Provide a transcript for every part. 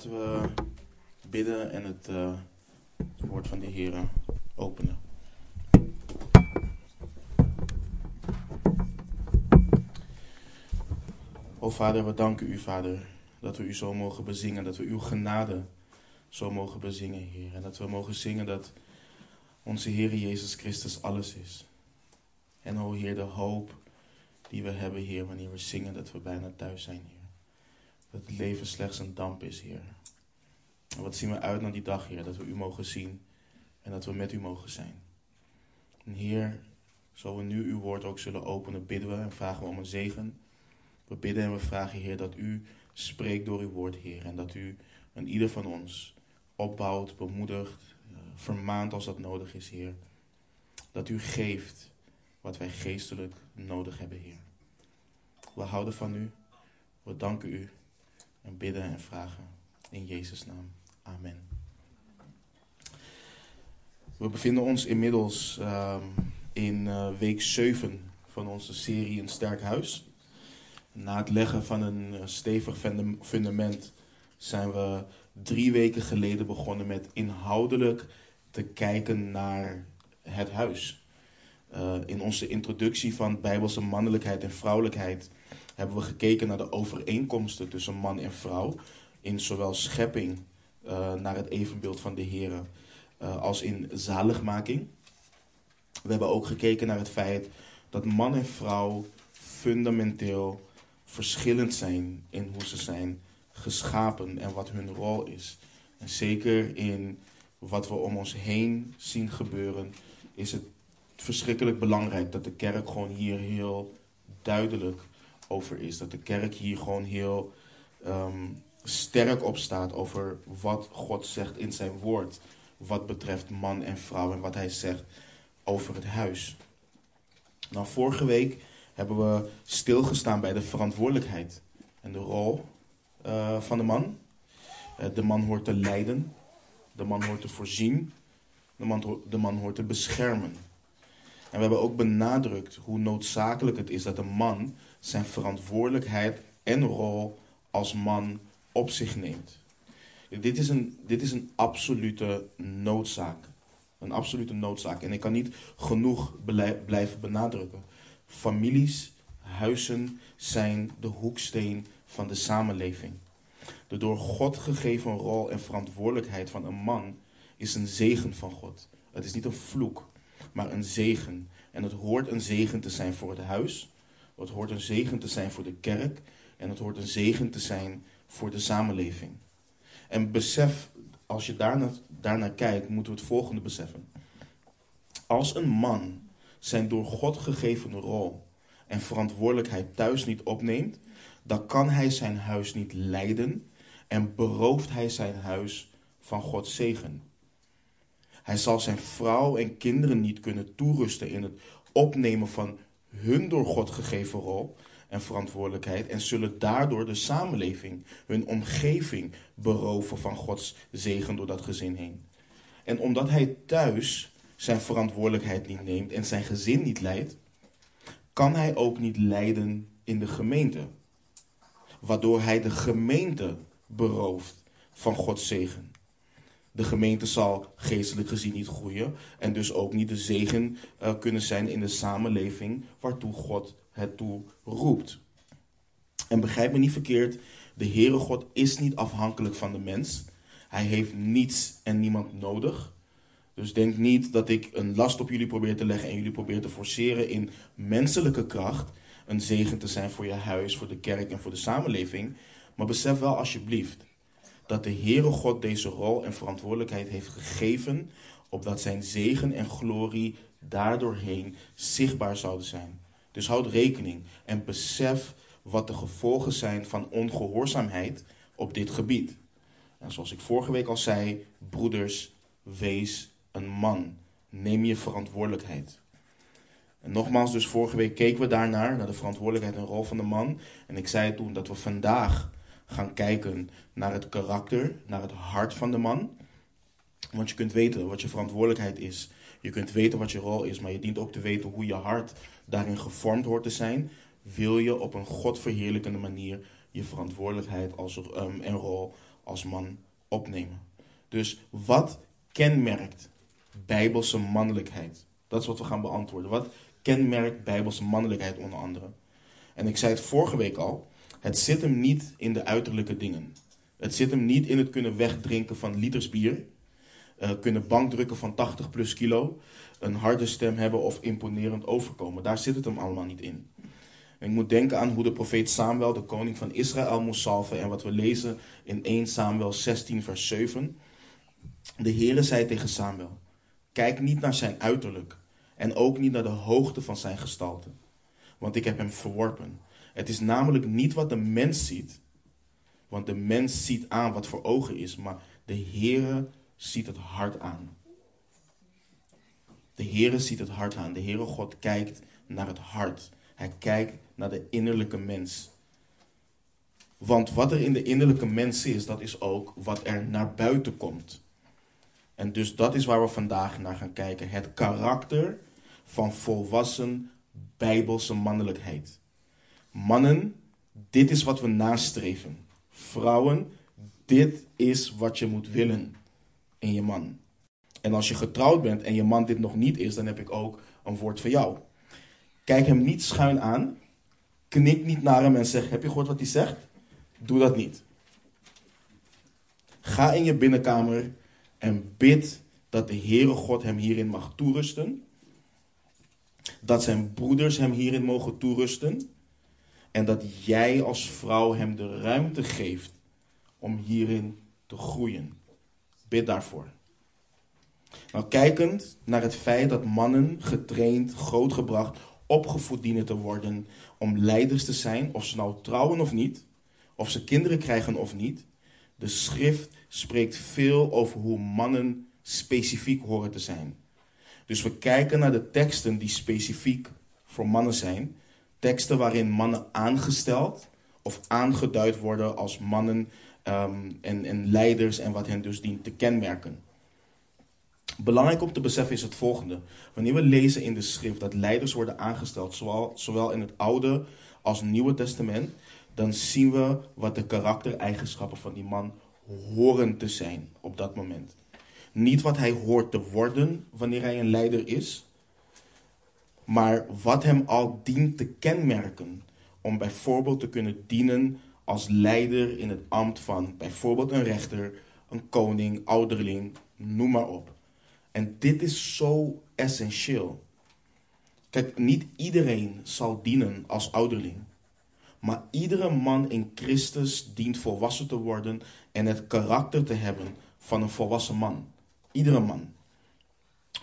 Laten we bidden en het uh, woord van de Heer openen. O Vader, we danken u, Vader, dat we u zo mogen bezingen, dat we uw genade zo mogen bezingen, Heer. En dat we mogen zingen dat onze Heer Jezus Christus alles is. En o Heer, de hoop die we hebben, Heer, wanneer we zingen dat we bijna thuis zijn, Heer. Dat het leven slechts een damp is, Heer. En wat zien we uit naar die dag, Heer, dat we U mogen zien en dat we met U mogen zijn. En Heer, zo we nu Uw woord ook zullen openen, bidden we en vragen we om een zegen. We bidden en we vragen, Heer, dat U spreekt door Uw woord, Heer. En dat U en ieder van ons opbouwt, bemoedigt, eh, vermaant als dat nodig is, Heer. Dat U geeft wat wij geestelijk nodig hebben, Heer. We houden van U. We danken U en bidden en vragen in Jezus' naam. Amen. We bevinden ons inmiddels um, in uh, week 7 van onze serie Een Sterk Huis. Na het leggen van een uh, stevig fundament zijn we drie weken geleden begonnen met inhoudelijk te kijken naar het huis. Uh, in onze introductie van Bijbelse mannelijkheid en vrouwelijkheid hebben we gekeken naar de overeenkomsten tussen man en vrouw. In zowel schepping uh, naar het evenbeeld van de Heer uh, als in zaligmaking. We hebben ook gekeken naar het feit dat man en vrouw fundamenteel verschillend zijn in hoe ze zijn geschapen en wat hun rol is. En zeker in wat we om ons heen zien gebeuren, is het verschrikkelijk belangrijk dat de kerk gewoon hier heel duidelijk over is. Dat de kerk hier gewoon heel um, sterk op staat over wat God zegt in zijn woord. Wat betreft man en vrouw en wat hij zegt over het huis. Nou, vorige week hebben we stilgestaan bij de verantwoordelijkheid en de rol uh, van de man. Uh, de man hoort te leiden, de man hoort te voorzien, de man, de man hoort te beschermen. En we hebben ook benadrukt hoe noodzakelijk het is dat een man zijn verantwoordelijkheid en rol als man op zich neemt. Dit is een, dit is een absolute noodzaak. Een absolute noodzaak. En ik kan niet genoeg blijven benadrukken. Families, huizen zijn de hoeksteen van de samenleving. De door God gegeven rol en verantwoordelijkheid van een man is een zegen van God. Het is niet een vloek, maar een zegen. En het hoort een zegen te zijn voor het huis. Het hoort een zegen te zijn voor de kerk. En het hoort een zegen te zijn voor de samenleving. En besef, als je daarnaar, daarnaar kijkt, moeten we het volgende beseffen. Als een man zijn door God gegeven rol en verantwoordelijkheid thuis niet opneemt, dan kan hij zijn huis niet leiden en berooft hij zijn huis van Gods zegen. Hij zal zijn vrouw en kinderen niet kunnen toerusten in het opnemen van hun door God gegeven rol en verantwoordelijkheid en zullen daardoor de samenleving, hun omgeving beroven van Gods zegen door dat gezin heen. En omdat hij thuis zijn verantwoordelijkheid niet neemt en zijn gezin niet leidt, kan hij ook niet leiden in de gemeente. Waardoor hij de gemeente berooft van Gods zegen. De gemeente zal geestelijk gezien niet groeien en dus ook niet de zegen uh, kunnen zijn in de samenleving waartoe God het toe roept. En begrijp me niet verkeerd, de Heere God is niet afhankelijk van de mens. Hij heeft niets en niemand nodig. Dus denk niet dat ik een last op jullie probeer te leggen en jullie probeer te forceren in menselijke kracht een zegen te zijn voor je huis, voor de kerk en voor de samenleving. Maar besef wel alsjeblieft dat de Heere God deze rol en verantwoordelijkheid heeft gegeven, opdat zijn zegen en glorie daardoorheen zichtbaar zouden zijn. Dus houd rekening en besef wat de gevolgen zijn van ongehoorzaamheid op dit gebied. En zoals ik vorige week al zei, broeders, wees een man. Neem je verantwoordelijkheid. En nogmaals, dus vorige week keken we daarnaar, naar de verantwoordelijkheid en rol van de man. En ik zei toen dat we vandaag gaan kijken naar het karakter, naar het hart van de man. Want je kunt weten wat je verantwoordelijkheid is. Je kunt weten wat je rol is, maar je dient ook te weten hoe je hart daarin gevormd hoort te zijn. Wil je op een godverheerlijkende manier je verantwoordelijkheid als, um, en rol als man opnemen. Dus wat kenmerkt bijbelse mannelijkheid? Dat is wat we gaan beantwoorden. Wat kenmerkt bijbelse mannelijkheid onder andere? En ik zei het vorige week al, het zit hem niet in de uiterlijke dingen. Het zit hem niet in het kunnen wegdrinken van liters bier, uh, kunnen bankdrukken van 80 plus kilo, een harde stem hebben of imponerend overkomen. Daar zit het hem allemaal niet in. Ik moet denken aan hoe de profeet Samuel, de koning van Israël, moest salven en wat we lezen in 1 Samuel 16, vers 7. De Heere zei tegen Samuel: Kijk niet naar zijn uiterlijk en ook niet naar de hoogte van zijn gestalte, want ik heb hem verworpen. Het is namelijk niet wat de mens ziet, want de mens ziet aan wat voor ogen is, maar de Heere ziet het hart aan. De Heere ziet het hart aan. De Heere God kijkt naar het hart. Hij kijkt naar de innerlijke mens. Want wat er in de innerlijke mens is, dat is ook wat er naar buiten komt. En dus dat is waar we vandaag naar gaan kijken. Het karakter van volwassen bijbelse mannelijkheid. Mannen, dit is wat we nastreven. Vrouwen, dit is wat je moet willen in je man. En als je getrouwd bent en je man dit nog niet is, dan heb ik ook een woord voor jou. Kijk hem niet schuin aan. Knik niet naar hem en zeg: Heb je gehoord wat hij zegt? Doe dat niet. Ga in je binnenkamer en bid dat de Heere God hem hierin mag toerusten. Dat zijn broeders hem hierin mogen toerusten. En dat jij als vrouw hem de ruimte geeft om hierin te groeien. Bid daarvoor. Nou, kijkend naar het feit dat mannen getraind, grootgebracht, opgevoed dienen te worden om leiders te zijn, of ze nou trouwen of niet, of ze kinderen krijgen of niet. De schrift spreekt veel over hoe mannen specifiek horen te zijn. Dus we kijken naar de teksten die specifiek voor mannen zijn. Teksten waarin mannen aangesteld of aangeduid worden als mannen um, en, en leiders en wat hen dus dient te kenmerken. Belangrijk om te beseffen is het volgende. Wanneer we lezen in de schrift dat leiders worden aangesteld, zowel, zowel in het Oude als Nieuwe Testament, dan zien we wat de karaktereigenschappen van die man horen te zijn op dat moment. Niet wat hij hoort te worden wanneer hij een leider is, maar wat hem al dient te kenmerken om bijvoorbeeld te kunnen dienen als leider in het ambt van bijvoorbeeld een rechter, een koning, ouderling, noem maar op. En dit is zo essentieel. Kijk, niet iedereen zal dienen als ouderling. Maar iedere man in Christus dient volwassen te worden en het karakter te hebben van een volwassen man. Iedere man.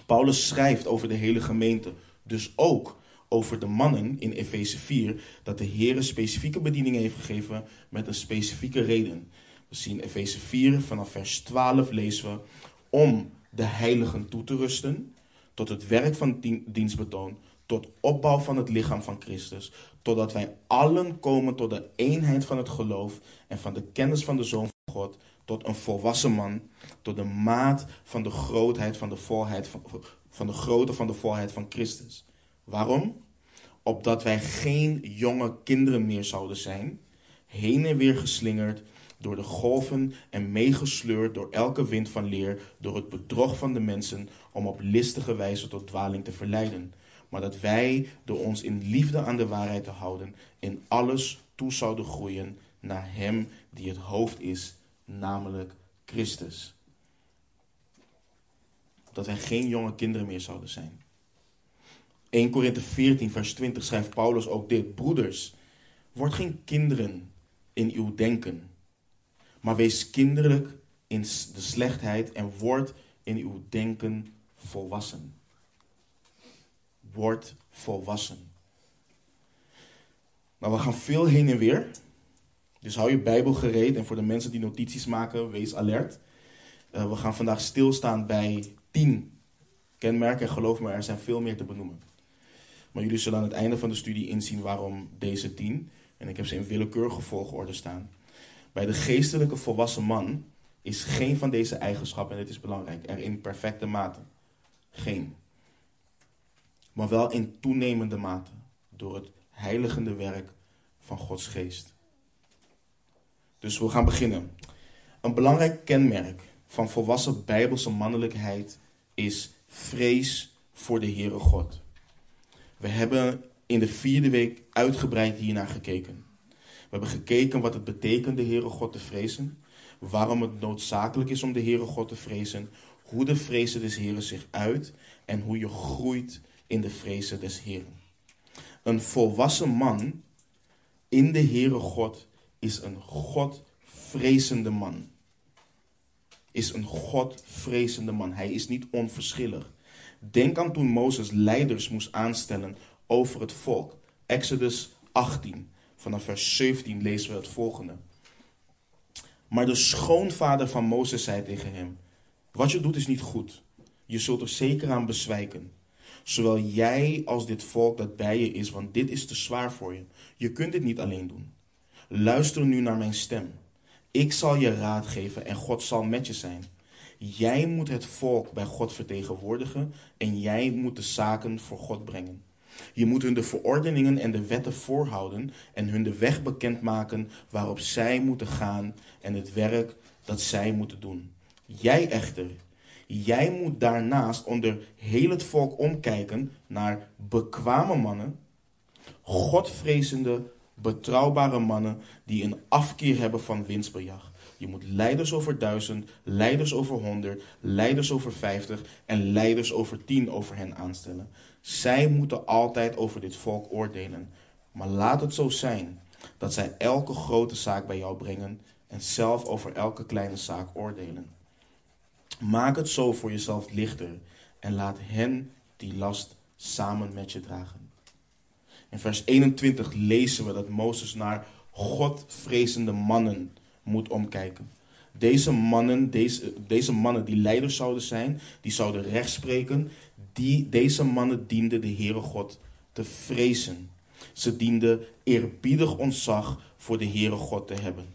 Paulus schrijft over de hele gemeente, dus ook over de mannen in Efeze 4, dat de Heer specifieke bediening heeft gegeven met een specifieke reden. We zien Efeze 4 vanaf vers 12 lezen we om de heiligen toe te rusten, tot het werk van dienstbetoon, tot opbouw van het lichaam van Christus, totdat wij allen komen tot de eenheid van het geloof en van de kennis van de Zoon van God, tot een volwassen man, tot de maat van de grootheid van de volheid van, van de grootte van de volheid van Christus. Waarom? Opdat wij geen jonge kinderen meer zouden zijn, heen en weer geslingerd door de golven en meegesleurd door elke wind van leer, door het bedrog van de mensen, om op listige wijze tot dwaling te verleiden. Maar dat wij, door ons in liefde aan de waarheid te houden, in alles toe zouden groeien naar Hem die het hoofd is, namelijk Christus. Dat wij geen jonge kinderen meer zouden zijn. 1 Korinthe 14, vers 20 schrijft Paulus ook dit. Broeders, word geen kinderen in uw denken, maar wees kinderlijk in de slechtheid en word in uw denken volwassen. Word volwassen. Nou, we gaan veel heen en weer. Dus hou je Bijbel gereed. En voor de mensen die notities maken, wees alert. Uh, we gaan vandaag stilstaan bij tien kenmerken. En geloof me, er zijn veel meer te benoemen. Maar jullie zullen aan het einde van de studie inzien waarom deze tien. En ik heb ze in willekeurige volgorde staan. Bij de geestelijke volwassen man is geen van deze eigenschappen, en dit is belangrijk, er in perfecte mate. Geen. Maar wel in toenemende mate door het heiligende werk van Gods geest. Dus we gaan beginnen. Een belangrijk kenmerk van volwassen bijbelse mannelijkheid is vrees voor de Heere God. We hebben in de vierde week uitgebreid hiernaar gekeken. We hebben gekeken wat het betekent de Heere God te vrezen, waarom het noodzakelijk is om de Heere God te vrezen, hoe de vrezen des Heren zich uit en hoe je groeit in de vrezen des Heren. Een volwassen man in de Heere God is een Godvrezende man. Is een Godvrezende man. Hij is niet onverschillig. Denk aan toen Mozes leiders moest aanstellen over het volk. Exodus 18. Vanaf vers 17 lezen we het volgende. Maar de schoonvader van Mozes zei tegen hem: Wat je doet is niet goed. Je zult er zeker aan bezwijken. Zowel jij als dit volk dat bij je is, want dit is te zwaar voor je. Je kunt dit niet alleen doen. Luister nu naar mijn stem. Ik zal je raad geven en God zal met je zijn. Jij moet het volk bij God vertegenwoordigen en jij moet de zaken voor God brengen. Je moet hun de verordeningen en de wetten voorhouden en hun de weg bekendmaken waarop zij moeten gaan en het werk dat zij moeten doen. Jij echter, jij moet daarnaast onder heel het volk omkijken naar bekwame mannen, godvrezende, betrouwbare mannen die een afkeer hebben van winstbejag. Je moet leiders over duizend, leiders over honderd, leiders over vijftig en leiders over tien over hen aanstellen. Zij moeten altijd over dit volk oordelen. Maar laat het zo zijn dat zij elke grote zaak bij jou brengen en zelf over elke kleine zaak oordelen. Maak het zo voor jezelf lichter en laat hen die last samen met je dragen. In vers 21 lezen we dat Mozes naar Godvrezende mannen moet omkijken. Deze mannen, deze, deze mannen die leiders zouden zijn, die zouden rechtspreken, die, deze mannen dienden de Heere God te vrezen. Ze dienden eerbiedig ontzag voor de Heere God te hebben.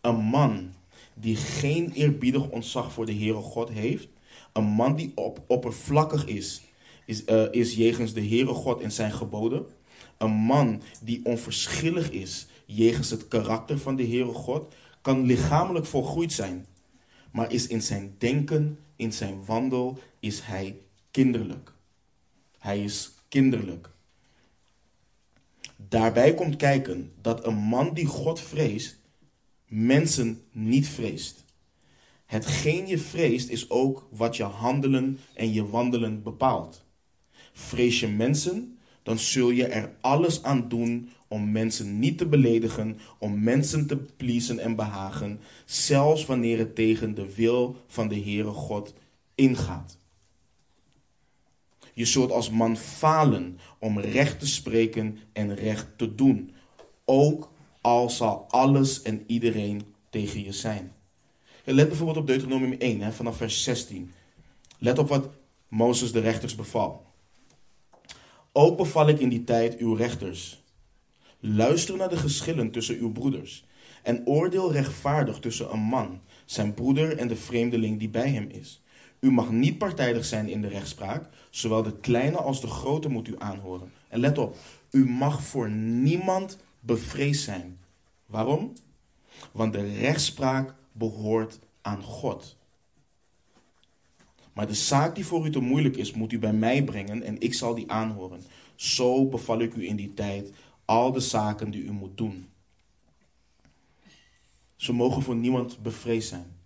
Een man die geen eerbiedig ontzag voor de Heere God heeft, een man die op, oppervlakkig is, is, uh, is jegens de Heere God en zijn geboden, een man die onverschillig is jegens het karakter van de Heere God, kan lichamelijk volgroeid zijn, maar is in zijn denken, in zijn wandel, is hij kinderlijk. Hij is kinderlijk. Daarbij komt kijken dat een man die God vreest, mensen niet vreest. Hetgeen je vreest is ook wat je handelen en je wandelen bepaalt. Vrees je mensen, dan zul je er alles aan doen om mensen niet te beledigen, om mensen te pleasen en behagen, zelfs wanneer het tegen de wil van de Heere God ingaat. Je zult als man falen om recht te spreken en recht te doen, ook al zal alles en iedereen tegen je zijn. Let bijvoorbeeld op Deuteronomium 1, hè, vanaf vers 16. Let op wat Mozes de rechters beval. Ook beval ik in die tijd uw rechters. Luister naar de geschillen tussen uw broeders en oordeel rechtvaardig tussen een man, zijn broeder en de vreemdeling die bij hem is. U mag niet partijdig zijn in de rechtspraak, zowel de kleine als de grote moet u aanhoren. En let op, u mag voor niemand bevreesd zijn. Waarom? Want de rechtspraak behoort aan God. Maar de zaak die voor u te moeilijk is, moet u bij mij brengen en ik zal die aanhoren. Zo beval ik u in die tijd al de zaken die u moet doen. Ze mogen voor niemand bevreesd zijn.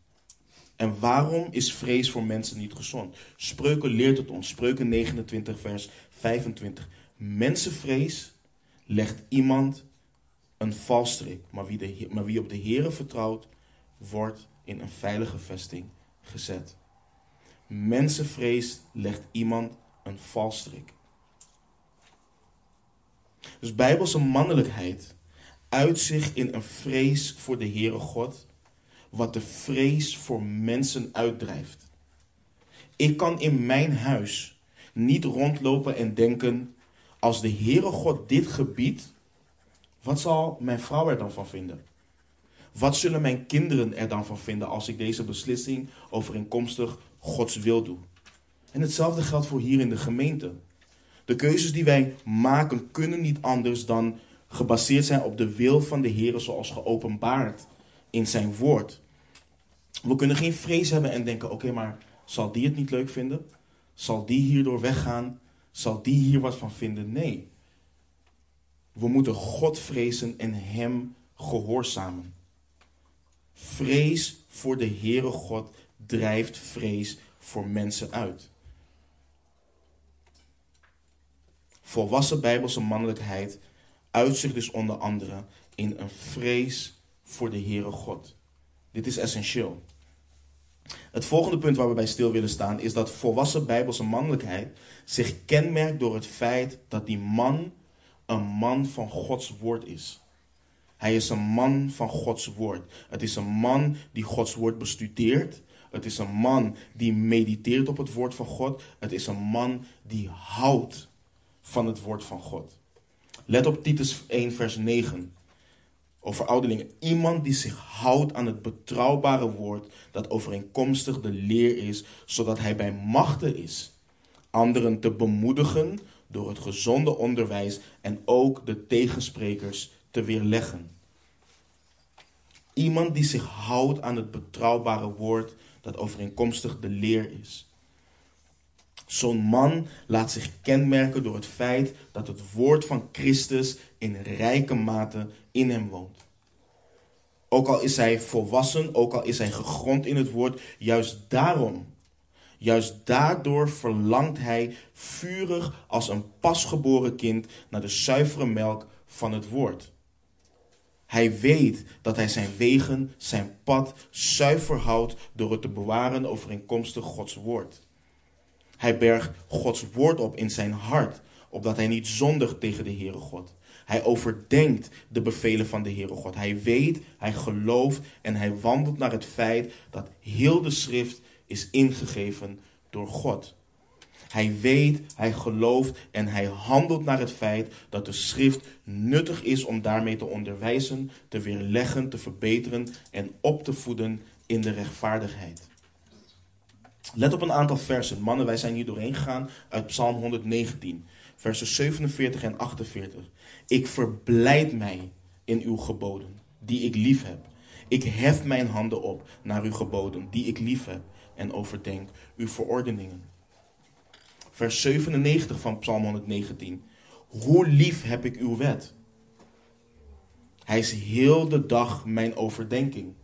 En waarom is vrees voor mensen niet gezond? Spreuken leert het ons. Spreuken 29, vers 25. Mensenvrees legt iemand een valstrik, maar wie, maar wie op de Heere vertrouwt, wordt in een veilige vesting gezet. Mensenvrees legt iemand een valstrik. Dus bijbelse mannelijkheid uit zich in een vrees voor de Heere God, wat de vrees voor mensen uitdrijft. Ik kan in mijn huis niet rondlopen en denken, als de Heere God dit gebied, wat zal mijn vrouw er dan van vinden? Wat zullen mijn kinderen er dan van vinden als ik deze beslissing overeenkomstig Gods wil doe? En hetzelfde geldt voor hier in de gemeente. De keuzes die wij maken kunnen niet anders dan gebaseerd zijn op de wil van de Heer zoals geopenbaard in zijn woord. We kunnen geen vrees hebben en denken: oké, maar zal die het niet leuk vinden? Zal die hierdoor weggaan? Zal die hier wat van vinden? Nee. We moeten God vrezen en Hem gehoorzamen. Vrees voor de Heere God drijft vrees voor mensen uit. Volwassen bijbelse mannelijkheid uitzicht dus onder andere in een vrees voor de Heere God. Dit is essentieel. Het volgende punt waar we bij stil willen staan is dat volwassen bijbelse mannelijkheid zich kenmerkt door het feit dat die man een man van Gods woord is. Hij is een man van Gods woord. Het is een man die Gods woord bestudeert. Het is een man die mediteert op het woord van God. Het is een man die houdt van het woord van God. Let op Titus 1, vers 9. Over ouderlingen. Iemand die zich houdt aan het betrouwbare woord dat overeenkomstig de leer is, zodat hij bij machten is. Anderen te bemoedigen door het gezonde onderwijs en ook de tegensprekers te weerleggen. Iemand die zich houdt aan het betrouwbare woord dat overeenkomstig de leer is. Zo'n man laat zich kenmerken door het feit dat het woord van Christus in rijke mate in hem woont. Ook al is hij volwassen, ook al is hij gegrond in het woord, juist daarom, juist daardoor verlangt hij vurig als een pasgeboren kind naar de zuivere melk van het woord. Hij weet dat hij zijn wegen, zijn pad zuiver houdt door het te bewaren overeenkomstig Gods woord. Hij bergt Gods woord op in zijn hart, opdat hij niet zondigt tegen de Heere God. Hij overdenkt de bevelen van de Heere God. Hij weet, hij gelooft en hij wandelt naar het feit dat heel de schrift is ingegeven door God. Hij weet, hij gelooft en hij handelt naar het feit dat de schrift nuttig is om daarmee te onderwijzen, te weerleggen, te verbeteren en op te voeden in de rechtvaardigheid. Let op een aantal versen. Mannen, wij zijn hier doorheen gegaan uit Psalm 119, versen 47 en 48. Ik verblijd mij in uw geboden, die ik lief heb. Ik hef mijn handen op naar uw geboden, die ik lief heb, en overdenk uw verordeningen. Vers 97 van Psalm 119. Hoe lief heb ik uw wet? Hij is heel de dag mijn overdenking.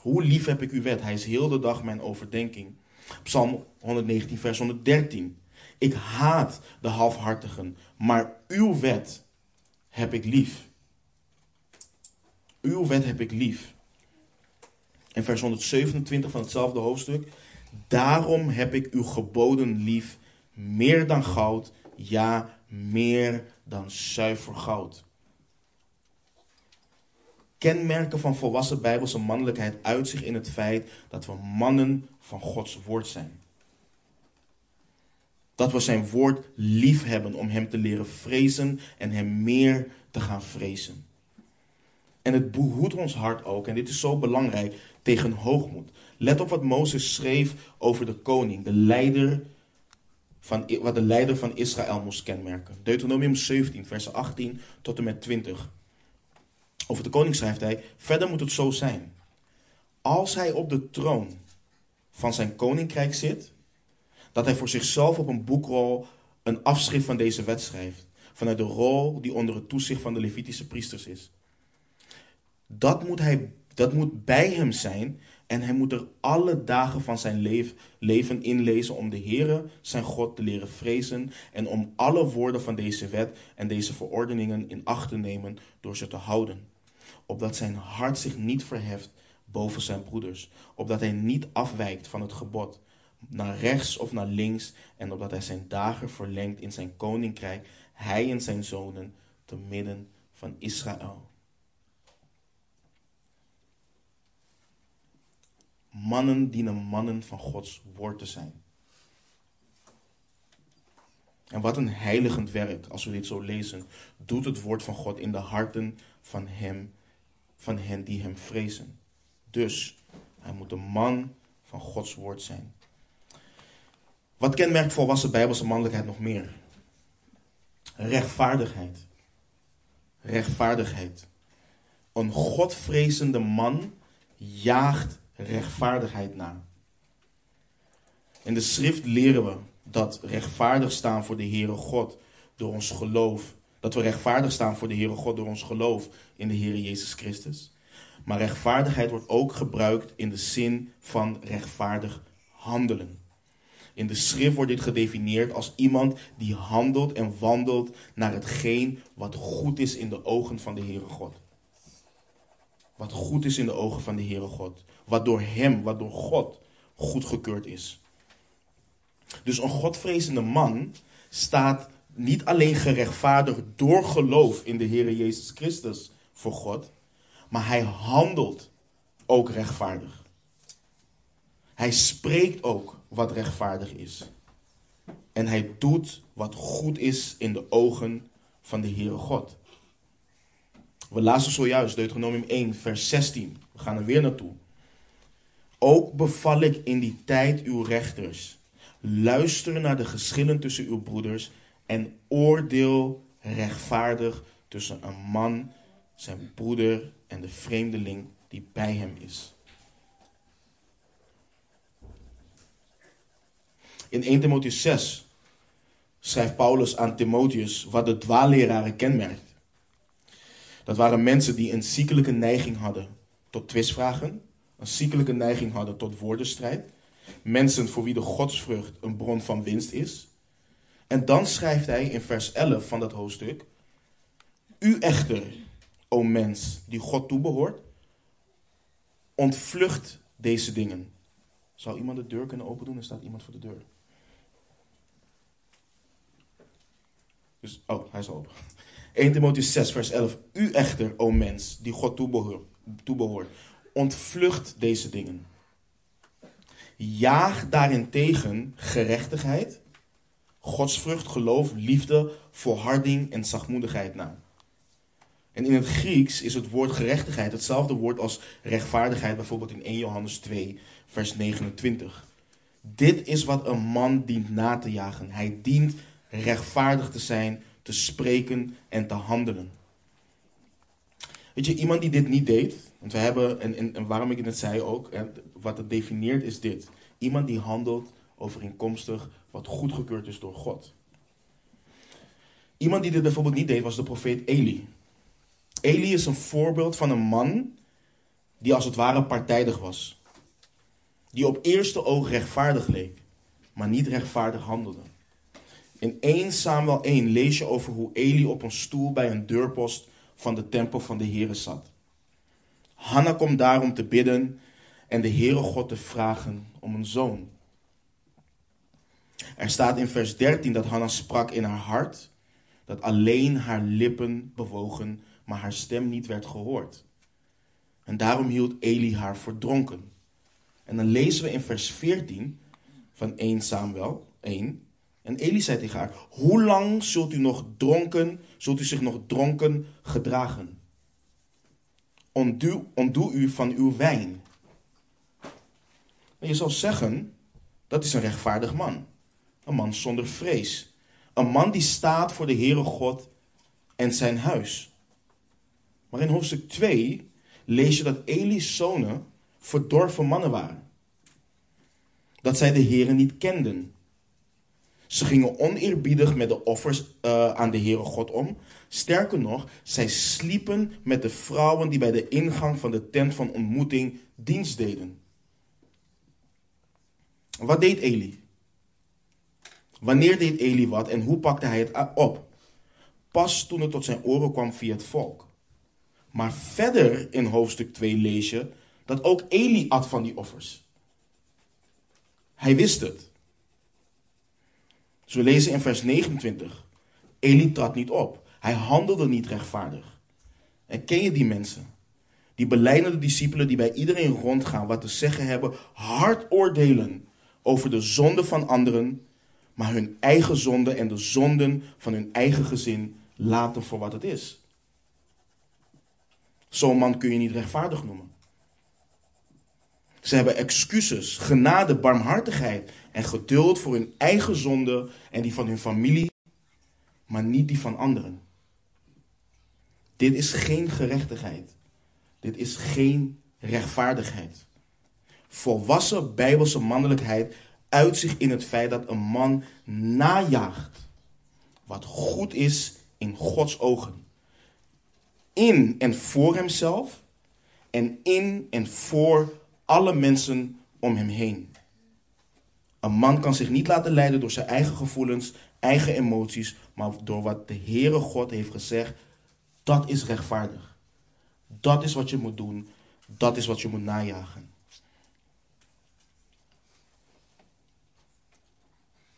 Hoe lief heb ik uw wet? Hij is heel de dag mijn overdenking. Psalm 119, vers 113. Ik haat de halfhartigen, maar uw wet heb ik lief. Uw wet heb ik lief. En vers 127 van hetzelfde hoofdstuk. Daarom heb ik uw geboden lief, meer dan goud, ja, meer dan zuiver goud. Kenmerken van volwassen bijbelse mannelijkheid uit zich in het feit dat we mannen van Gods woord zijn. Dat we zijn woord lief hebben om hem te leren vrezen en hem meer te gaan vrezen. En het behoedt ons hart ook, en dit is zo belangrijk, tegen hoogmoed. Let op wat Mozes schreef over de koning, de leider van, wat de leider van Israël moest kenmerken. Deuteronomium 17, vers 18 tot en met 20. Over de koning schrijft hij: Verder moet het zo zijn. Als hij op de troon van zijn koninkrijk zit, dat hij voor zichzelf op een boekrol een afschrift van deze wet schrijft. Vanuit de rol die onder het toezicht van de Levitische priesters is. Dat moet, hij, dat moet bij hem zijn en hij moet er alle dagen van zijn leven inlezen om de Heere, zijn God, te leren vrezen en om alle woorden van deze wet en deze verordeningen in acht te nemen door ze te houden. Opdat zijn hart zich niet verheft boven zijn broeders, opdat hij niet afwijkt van het gebod, naar rechts of naar links, en opdat hij zijn dagen verlengt in zijn koninkrijk, hij en zijn zonen, te midden van Israël. Mannen dienen mannen van Gods woord te zijn. En wat een heiligend werk, als we dit zo lezen, doet het woord van God in de harten van hem, van hen die hem vrezen. Dus hij moet een man van Gods woord zijn. Wat kenmerkt volwassen bijbelse mannelijkheid nog meer? Rechtvaardigheid. Rechtvaardigheid. Een godvrezende man jaagt rechtvaardigheid na. In de schrift leren we dat rechtvaardig staan voor de Heere God door ons geloof. Dat we rechtvaardig staan voor de Heere God door ons geloof in de Heere Jezus Christus. Maar rechtvaardigheid wordt ook gebruikt in de zin van rechtvaardig handelen. In de schrift wordt dit gedefinieerd als iemand die handelt en wandelt naar hetgeen wat goed is in de ogen van de Heere God. Wat goed is in de ogen van de Heere God. Wat door Hem, wat door God goedgekeurd is. Dus een Godvrezende man staat niet alleen gerechtvaardigd door geloof in de Heere Jezus Christus voor God, maar hij handelt ook rechtvaardig. Hij spreekt ook wat rechtvaardig is. En hij doet wat goed is in de ogen van de Heere God. We lazen zojuist Deuteronomium 1, vers 16. We gaan er weer naartoe. Ook beval ik in die tijd uw rechters. Luister naar de geschillen tussen uw broeders en oordeel rechtvaardig tussen een man, zijn broeder en de vreemdeling die bij hem is. In 1 Timotheus 6 schrijft Paulus aan Timotheus wat de dwaalleraren kenmerkt. Dat waren mensen die een ziekelijke neiging hadden tot twistvragen, een ziekelijke neiging hadden tot woordenstrijd, mensen voor wie de godsvrucht een bron van winst is. En dan schrijft hij in vers 11 van dat hoofdstuk: U echter, o mens die God toebehoort, ontvlucht deze dingen. Zou iemand de deur kunnen open doen? Er staat iemand voor de deur. Dus, oh, hij is open. 1 Timotheus 6, vers 11. U echter, o mens, die God toebehoort, ontvlucht deze dingen. Jaag daarentegen gerechtigheid, godsvrucht, geloof, liefde, volharding en zachtmoedigheid na. En in het Grieks is het woord gerechtigheid hetzelfde woord als rechtvaardigheid, bijvoorbeeld in 1 Johannes 2, vers 29. Dit is wat een man dient na te jagen. Hij dient rechtvaardig te zijn, te spreken en te handelen. Weet je, iemand die dit niet deed, want we hebben, en, en, en waarom ik het zei ook, wat het definieert is dit. Iemand die handelt overeenkomstig wat goedgekeurd is door God. Iemand die dit bijvoorbeeld niet deed was de profeet Eli. Eli is een voorbeeld van een man die als het ware partijdig was. Die op eerste oog rechtvaardig leek, maar niet rechtvaardig handelde. In 1 Samuel 1 lees je over hoe Eli op een stoel bij een deurpost van de tempel van de Heere zat. Hanna komt daar om te bidden en de Heere God te vragen om een zoon. Er staat in vers 13 dat Hanna sprak in haar hart, dat alleen haar lippen bewogen, maar haar stem niet werd gehoord. En daarom hield Eli haar voor dronken. En dan lezen we in vers 14 van 1 Samuel 1. En Eli zei tegen haar: Hoe lang zult u nog dronken, zult u zich nog dronken gedragen? Ontdoe, u van uw wijn. En je zal zeggen, dat is een rechtvaardig man. Een man zonder vrees. Een man die staat voor de Heere God en zijn huis. Maar in hoofdstuk 2 lees je dat Eli's zonen verdorven mannen waren. Dat zij de Heere niet kenden. Ze gingen oneerbiedig met de offers uh, aan de Heere God om. Sterker nog, zij sliepen met de vrouwen die bij de ingang van de tent van ontmoeting dienst deden. Wat deed Eli? Wanneer deed Eli wat en hoe pakte hij het op? Pas toen het tot zijn oren kwam via het volk. Maar verder in hoofdstuk 2 lees je dat ook Eli at van die offers. Hij wist het. Dus we lezen in vers 29. Eli trad niet op. Hij handelde niet rechtvaardig. En ken je die mensen? Die beleidende discipelen die bij iedereen rondgaan wat te zeggen hebben, hard oordelen over de zonde van anderen, maar hun eigen zonde en de zonden van hun eigen gezin laten voor wat het is. Zo'n man kun je niet rechtvaardig noemen. Ze hebben excuses, genade, barmhartigheid en geduld voor hun eigen zonde en die van hun familie, maar niet die van anderen. Dit is geen gerechtigheid. Dit is geen rechtvaardigheid. Volwassen bijbelse mannelijkheid uit zich in het feit dat een man najaagt wat goed is in Gods ogen. In en voor hemzelf en in en voor alle mensen om hem heen. Een man kan zich niet laten leiden door zijn eigen gevoelens, eigen emoties, maar door wat de Heere God heeft gezegd. Dat is rechtvaardig. Dat is wat je moet doen. Dat is wat je moet najagen.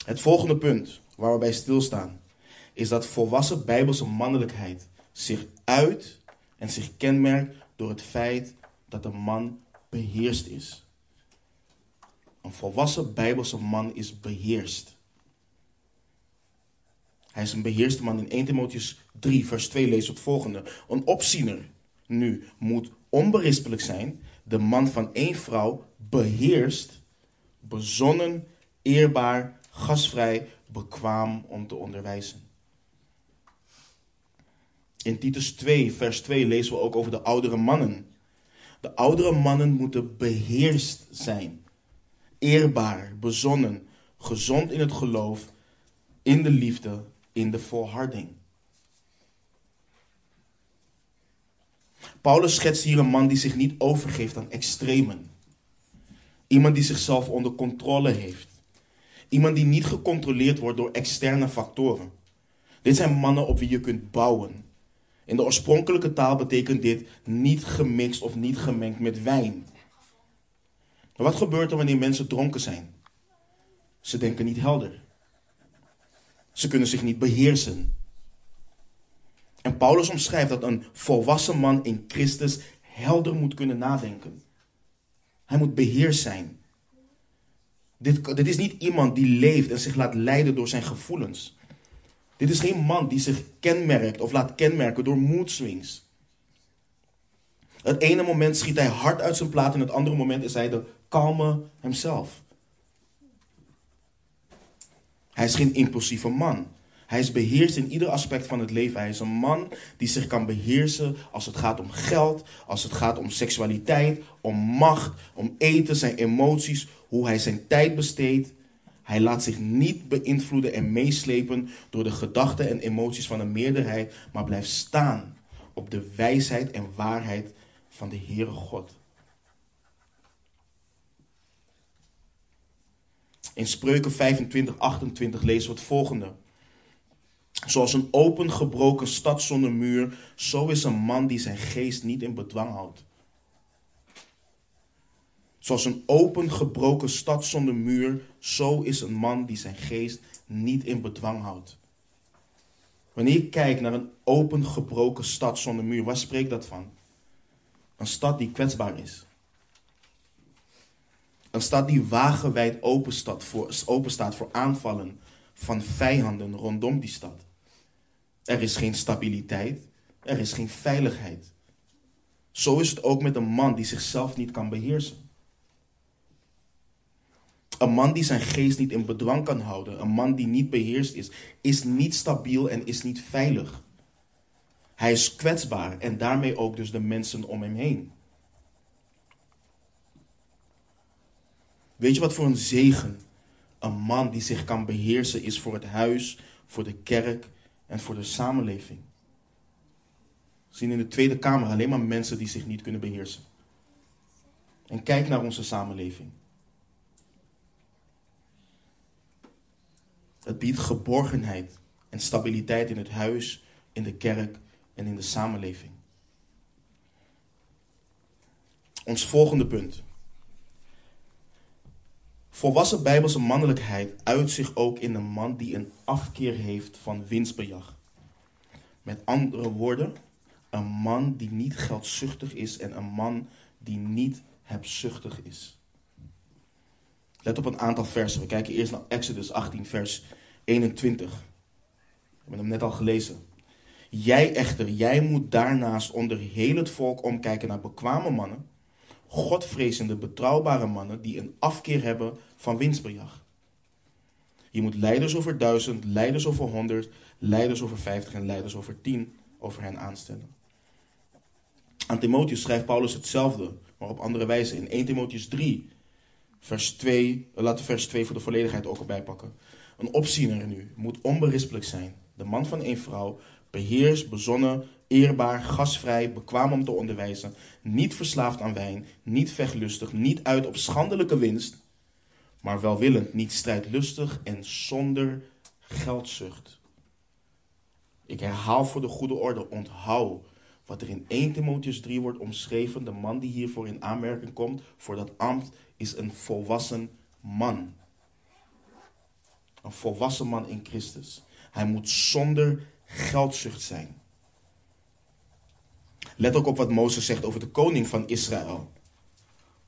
Het volgende punt waar we bij stilstaan is dat volwassen bijbelse mannelijkheid zich uit en zich kenmerkt door het feit dat een man beheerst is. Een volwassen bijbelse man is beheerst. Hij is een beheerste man. In 1 Timotheus 3, vers 2 leest het volgende. Een opziener nu moet onberispelijk zijn, de man van één vrouw beheerst, bezonnen, eerbaar, gastvrij, bekwaam om te onderwijzen. In Titus 2, vers 2 lezen we ook over de oudere mannen. De oudere mannen moeten beheerst zijn, eerbaar, bezonnen, gezond in het geloof, in de liefde, in de volharding. Paulus schetst hier een man die zich niet overgeeft aan extremen. Iemand die zichzelf onder controle heeft. Iemand die niet gecontroleerd wordt door externe factoren. Dit zijn mannen op wie je kunt bouwen. In de oorspronkelijke taal betekent dit niet gemixt of niet gemengd met wijn. Maar wat gebeurt er wanneer mensen dronken zijn? Ze denken niet helder. Ze kunnen zich niet beheersen. En Paulus omschrijft dat een volwassen man in Christus helder moet kunnen nadenken. Hij moet beheerst zijn. Dit, dit is niet iemand die leeft en zich laat leiden door zijn gevoelens. Dit is geen man die zich kenmerkt of laat kenmerken door mood swings. Het ene moment schiet hij hard uit zijn plaat en het andere moment is hij de kalme hemzelf. Hij is geen impulsieve man. Hij is beheerst in ieder aspect van het leven. Hij is een man die zich kan beheersen als het gaat om geld, als het gaat om seksualiteit, om macht, om eten, zijn emoties, hoe hij zijn tijd besteedt. Hij laat zich niet beïnvloeden en meeslepen door de gedachten en emoties van een meerderheid, maar blijft staan op de wijsheid en waarheid van de Heere God. In Spreuken 25, 28 lezen we het volgende. Zoals een opengebroken stad zonder muur, zo is een man die zijn geest niet in bedwang houdt. Zoals een opengebroken stad zonder muur, zo is een man die zijn geest niet in bedwang houdt. Wanneer je kijkt naar een opengebroken stad zonder muur, waar spreekt dat van? Een stad die kwetsbaar is. Een stad die wagenwijd open staat voor, voor aanvallen van vijanden rondom die stad. Er is geen stabiliteit, er is geen veiligheid. Zo is het ook met een man die zichzelf niet kan beheersen. Een man die zijn geest niet in bedwang kan houden, een man die niet beheerst is, is niet stabiel en is niet veilig. Hij is kwetsbaar en daarmee ook dus de mensen om hem heen. Weet je wat voor een zegen een man die zich kan beheersen is voor het huis, voor de kerk en voor de samenleving? We zien in de Tweede Kamer alleen maar mensen die zich niet kunnen beheersen. En kijk naar onze samenleving. Het biedt geborgenheid en stabiliteit in het huis, in de kerk en in de samenleving. Ons volgende punt. Volwassen bijbelse mannelijkheid uit zich ook in een man die een afkeer heeft van winstbejag. Met andere woorden, een man die niet geldzuchtig is en een man die niet hebzuchtig is. Let op een aantal versen. We kijken eerst naar Exodus 18, vers 21. We hebben hem net al gelezen. Jij echter, jij moet daarnaast onder heel het volk omkijken naar bekwame mannen, godvrezende, betrouwbare mannen die een afkeer hebben van winstbejag. Je moet leiders over duizend, leiders over honderd, leiders over vijftig en leiders over tien over hen aanstellen. Aan Timotheus schrijft Paulus hetzelfde, maar op andere wijze. In 1 Timotheus 3, vers 2, laten we vers 2 voor de volledigheid ook erbij pakken. Een opziener nu moet onberispelijk zijn. De man van één vrouw, beheers, bezonnen, eerbaar, gasvrij, bekwaam om te onderwijzen, niet verslaafd aan wijn, niet vechtlustig, niet uit op schandelijke winst, maar welwillend, niet strijdlustig en zonder geldzucht. Ik herhaal voor de goede orde, onthoud wat er in 1 Timotheus 3 wordt omschreven. De man die hiervoor in aanmerking komt voor dat ambt is een volwassen man. Een volwassen man in Christus. Hij moet zonder geldzucht zijn. Let ook op wat Mozes zegt over de koning van Israël.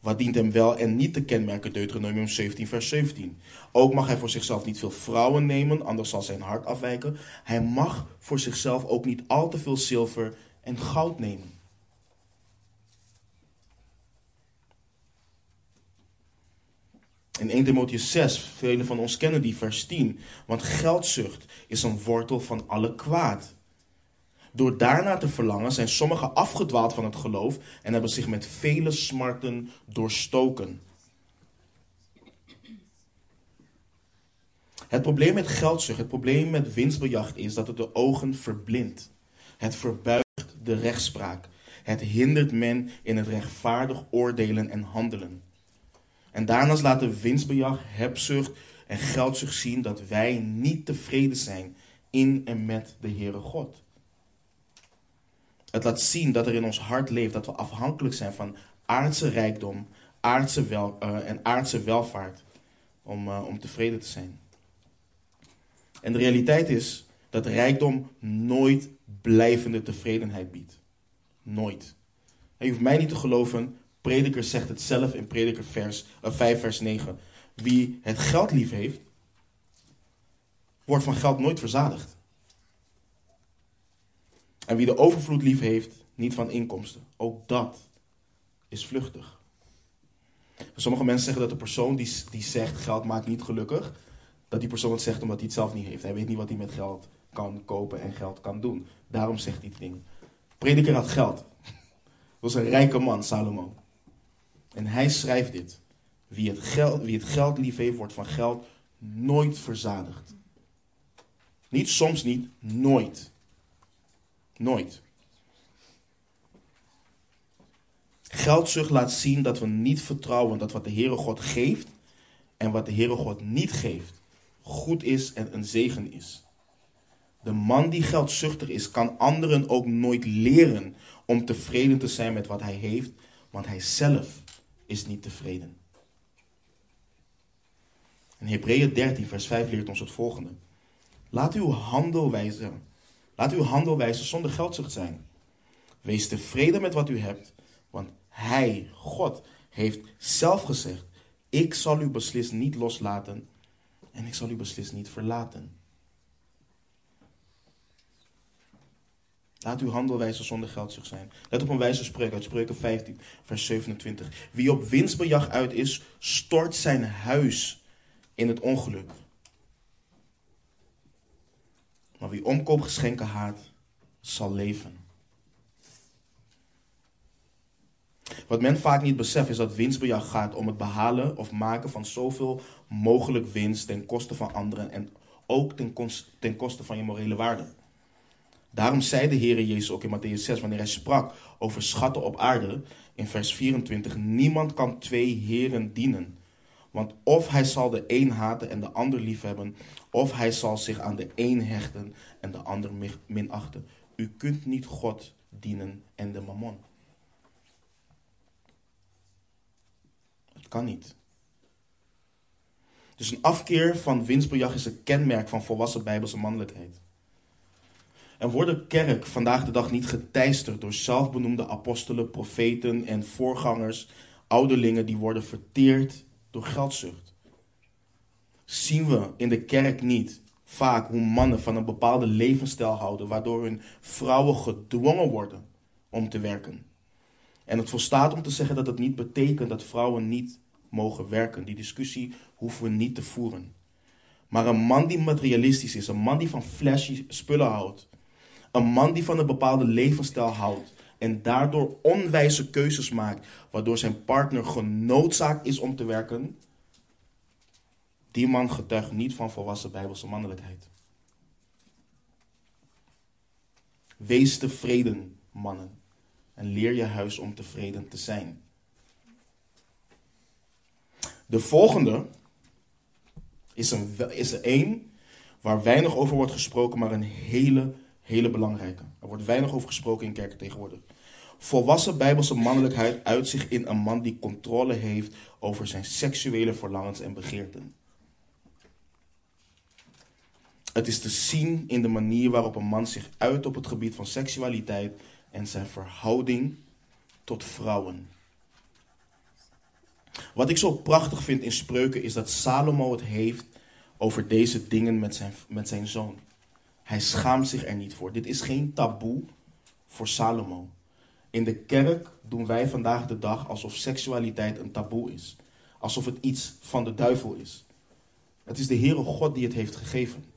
Wat dient hem wel en niet te kenmerken, Deuteronomium 17, vers 17. Ook mag hij voor zichzelf niet veel vrouwen nemen, anders zal zijn hart afwijken. Hij mag voor zichzelf ook niet al te veel zilver en goud nemen. In 1 Timotheus 6, velen van ons kennen die vers 10. Want geldzucht is een wortel van alle kwaad. Door daarna te verlangen zijn sommigen afgedwaald van het geloof en hebben zich met vele smarten doorstoken. Het probleem met geldzucht, het probleem met winstbejacht is dat het de ogen verblindt. Het verbuigt de rechtspraak. Het hindert men in het rechtvaardig oordelen en handelen. En daarnaast laat de winstbejag, hebzucht en geldzucht zien dat wij niet tevreden zijn in en met de Heere God. Het laat zien dat er in ons hart leeft dat we afhankelijk zijn van aardse rijkdom aardse wel, uh, en aardse welvaart om, uh, om tevreden te zijn. En de realiteit is dat rijkdom nooit blijvende tevredenheid biedt. Nooit. En je hoeft mij niet te geloven, Prediker zegt het zelf in Prediker vers, uh, 5 vers 9. Wie het geld lief heeft, wordt van geld nooit verzadigd. En wie de overvloed lief heeft, niet van inkomsten. Ook dat is vluchtig. Sommige mensen zeggen dat de persoon die, die zegt geld maakt niet gelukkig, dat die persoon het zegt omdat hij het zelf niet heeft. Hij weet niet wat hij met geld kan kopen en geld kan doen. Daarom zegt hij dingen. Prediker had geld. was een rijke man, Salomo. En hij schrijft dit. Wie het, geld, wie het geld lief heeft, wordt van geld nooit verzadigd. Niet soms niet, nooit. Nooit. Geldzucht laat zien dat we niet vertrouwen dat wat de Heere God geeft en wat de Heere God niet geeft, goed is en een zegen is. De man die geldzuchtig is, kan anderen ook nooit leren om tevreden te zijn met wat hij heeft, want hij zelf is niet tevreden. En Hebreeën 13, vers 5 leert ons het volgende. Laat uw handel wijzen Laat uw handel wijzen zonder geldzucht zijn. Wees tevreden met wat u hebt, want Hij, God, heeft zelf gezegd: Ik zal u beslist niet loslaten en ik zal u beslist niet verlaten. Laat uw handel wijzen zonder geldzucht zijn. Let op een wijze spreuk uit Spreuken 15, vers 27. Wie op winstbejag uit is, stort zijn huis in het ongeluk. Maar wie omkoopgeschenken haat, zal leven. Wat men vaak niet beseft is dat winstbejag gaat om het behalen of maken van zoveel mogelijk winst ten koste van anderen en ook ten, ten koste van je morele waarde. Daarom zei de Heer Jezus ook in Matthäus 6, wanneer hij sprak over schatten op aarde, in vers 24, niemand kan twee heren dienen. Want of hij zal de een haten en de ander liefhebben, of hij zal zich aan de een hechten en de ander minachten. U kunt niet God dienen en de mammon. Het kan niet. Dus een afkeer van winstbejag is een kenmerk van volwassen bijbelse mannelijkheid. En wordt de kerk vandaag de dag niet geteisterd door zelfbenoemde apostelen, profeten en voorgangers, ouderlingen die worden verteerd door geldzucht? Zien we in de kerk niet vaak hoe mannen van een bepaalde levensstijl houden, waardoor hun vrouwen gedwongen worden om te werken? En het volstaat om te zeggen dat het niet betekent dat vrouwen niet mogen werken. Die discussie hoeven we niet te voeren. Maar een man die materialistisch is, een man die van flashy spullen houdt, een man die van een bepaalde levensstijl houdt en daardoor onwijze keuzes maakt, waardoor zijn partner genoodzaakt is om te werken, die man getuigt niet van volwassen bijbelse mannelijkheid. Wees tevreden, mannen, en leer je huis om tevreden te zijn. De volgende is, een, is er één waar weinig over wordt gesproken, maar een hele, hele belangrijke. Er wordt weinig over gesproken in kerken tegenwoordig. Volwassen bijbelse mannelijkheid uit zich in een man die controle heeft over zijn seksuele verlangens en begeerten. Het is te zien in de manier waarop een man zich uit op het gebied van seksualiteit en zijn verhouding tot vrouwen. Wat ik zo prachtig vind in spreuken is dat Salomo het heeft over deze dingen met zijn, met zijn zoon. Hij schaamt zich er niet voor. Dit is geen taboe voor Salomo. In de kerk doen wij vandaag de dag alsof seksualiteit een taboe is. Alsof het iets van de duivel is. Het is de Heere God die het heeft gegeven.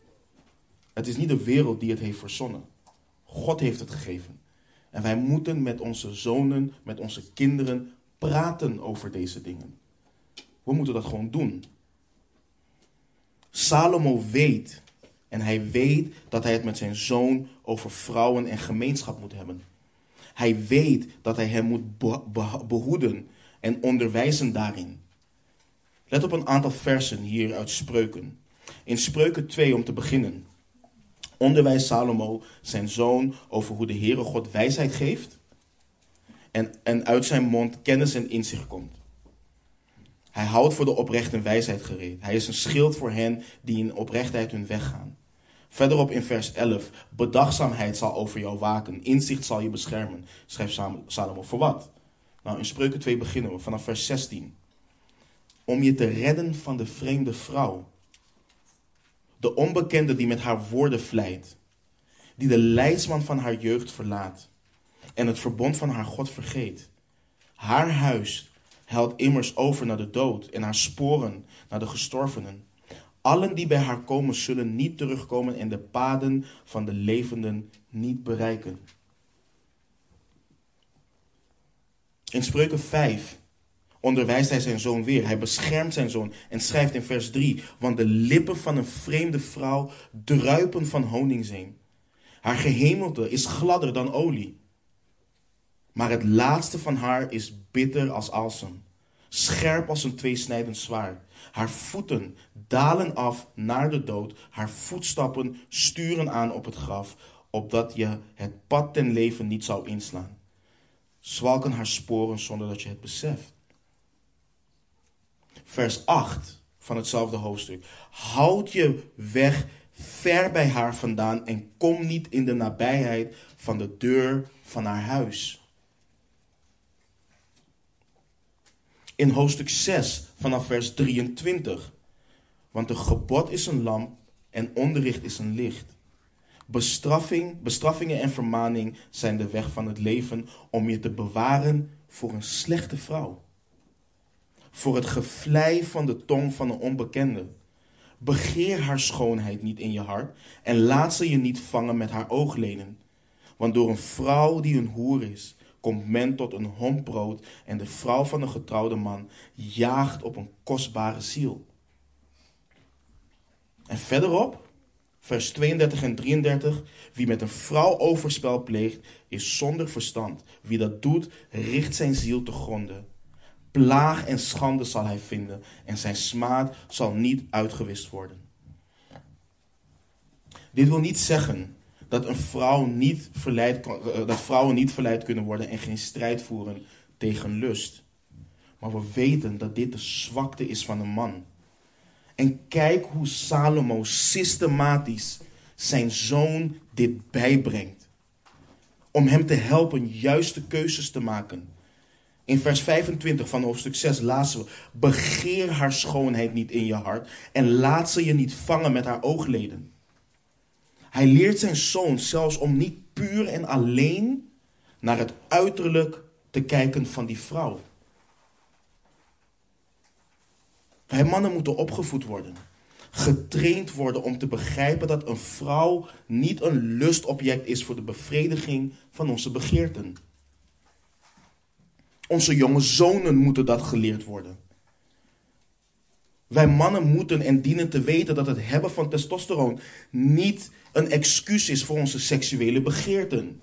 Het is niet de wereld die het heeft verzonnen. God heeft het gegeven. En wij moeten met onze zonen, met onze kinderen praten over deze dingen. We moeten dat gewoon doen. Salomo weet, en hij weet dat hij het met zijn zoon over vrouwen en gemeenschap moet hebben. Hij weet dat hij hem moet behoeden en onderwijzen daarin. Let op een aantal versen hier uit Spreuken. In Spreuken 2 om te beginnen. Onderwijs Salomo zijn zoon over hoe de Heere God wijsheid geeft en, en uit zijn mond kennis en inzicht komt. Hij houdt voor de oprechte wijsheid gereed. Hij is een schild voor hen die in oprechtheid hun weg gaan. Verderop in vers 11. Bedachtzaamheid zal over jou waken. Inzicht zal je beschermen. Schrijft Salomo. Voor wat? Nou, in Spreuken 2 beginnen we vanaf vers 16. Om je te redden van de vreemde vrouw. De onbekende die met haar woorden vlijt. Die de leidsman van haar jeugd verlaat. En het verbond van haar God vergeet. Haar huis helt immers over naar de dood en haar sporen naar de gestorvenen. Allen die bij haar komen zullen niet terugkomen en de paden van de levenden niet bereiken. In Spreuken 5 onderwijst hij zijn zoon weer. Hij beschermt zijn zoon en schrijft in vers 3: Want de lippen van een vreemde vrouw druipen van honingzeem. Haar gehemelte is gladder dan olie. Maar het laatste van haar is bitter als alsem, scherp als een tweesnijdend zwaard. Haar voeten dalen af naar de dood, haar voetstappen sturen aan op het graf, opdat je het pad ten leven niet zou inslaan. Zwalken haar sporen zonder dat je het beseft. Vers 8 van hetzelfde hoofdstuk. Houd je weg ver bij haar vandaan en kom niet in de nabijheid van de deur van haar huis. in hoofdstuk 6 vanaf vers 23. Want de gebod is een lamp en onderricht is een licht. Bestraffing, bestraffingen en vermaning zijn de weg van het leven om je te bewaren voor een slechte vrouw. Voor het gevlei van de tong van een onbekende. Begeer haar schoonheid niet in je hart en laat ze je niet vangen met haar oogleden. Want door een vrouw die een hoer is, komt men tot een hombrood en de vrouw van een getrouwde man jaagt op een kostbare ziel. En verderop, vers 32 en 33, wie met een vrouw overspel pleegt, is zonder verstand. Wie dat doet, richt zijn ziel te gronden. Plaag en schande zal hij vinden en zijn smaad zal niet uitgewist worden. Dit wil niet zeggen dat, een vrouw niet verleid, eh, dat vrouwen niet verleid kunnen worden en geen strijd voeren tegen lust. Maar we weten dat dit de zwakte is van een man. En kijk hoe Salomo systematisch zijn zoon dit bijbrengt. Om hem te helpen juiste keuzes te maken. In vers 25 van hoofdstuk 6 lazen we: Begeer haar schoonheid niet in je hart en laat ze je niet vangen met haar oogleden. Hij leert zijn zoon zelfs om niet puur en alleen naar het uiterlijk te kijken van die vrouw. Wij mannen moeten opgevoed worden. Getraind worden om te begrijpen dat een vrouw niet een lustobject is voor de bevrediging van onze begeerten. Onze jonge zonen moeten dat geleerd worden. Wij mannen moeten en dienen te weten dat het hebben van testosteron niet een excuus is voor onze seksuele begeerten.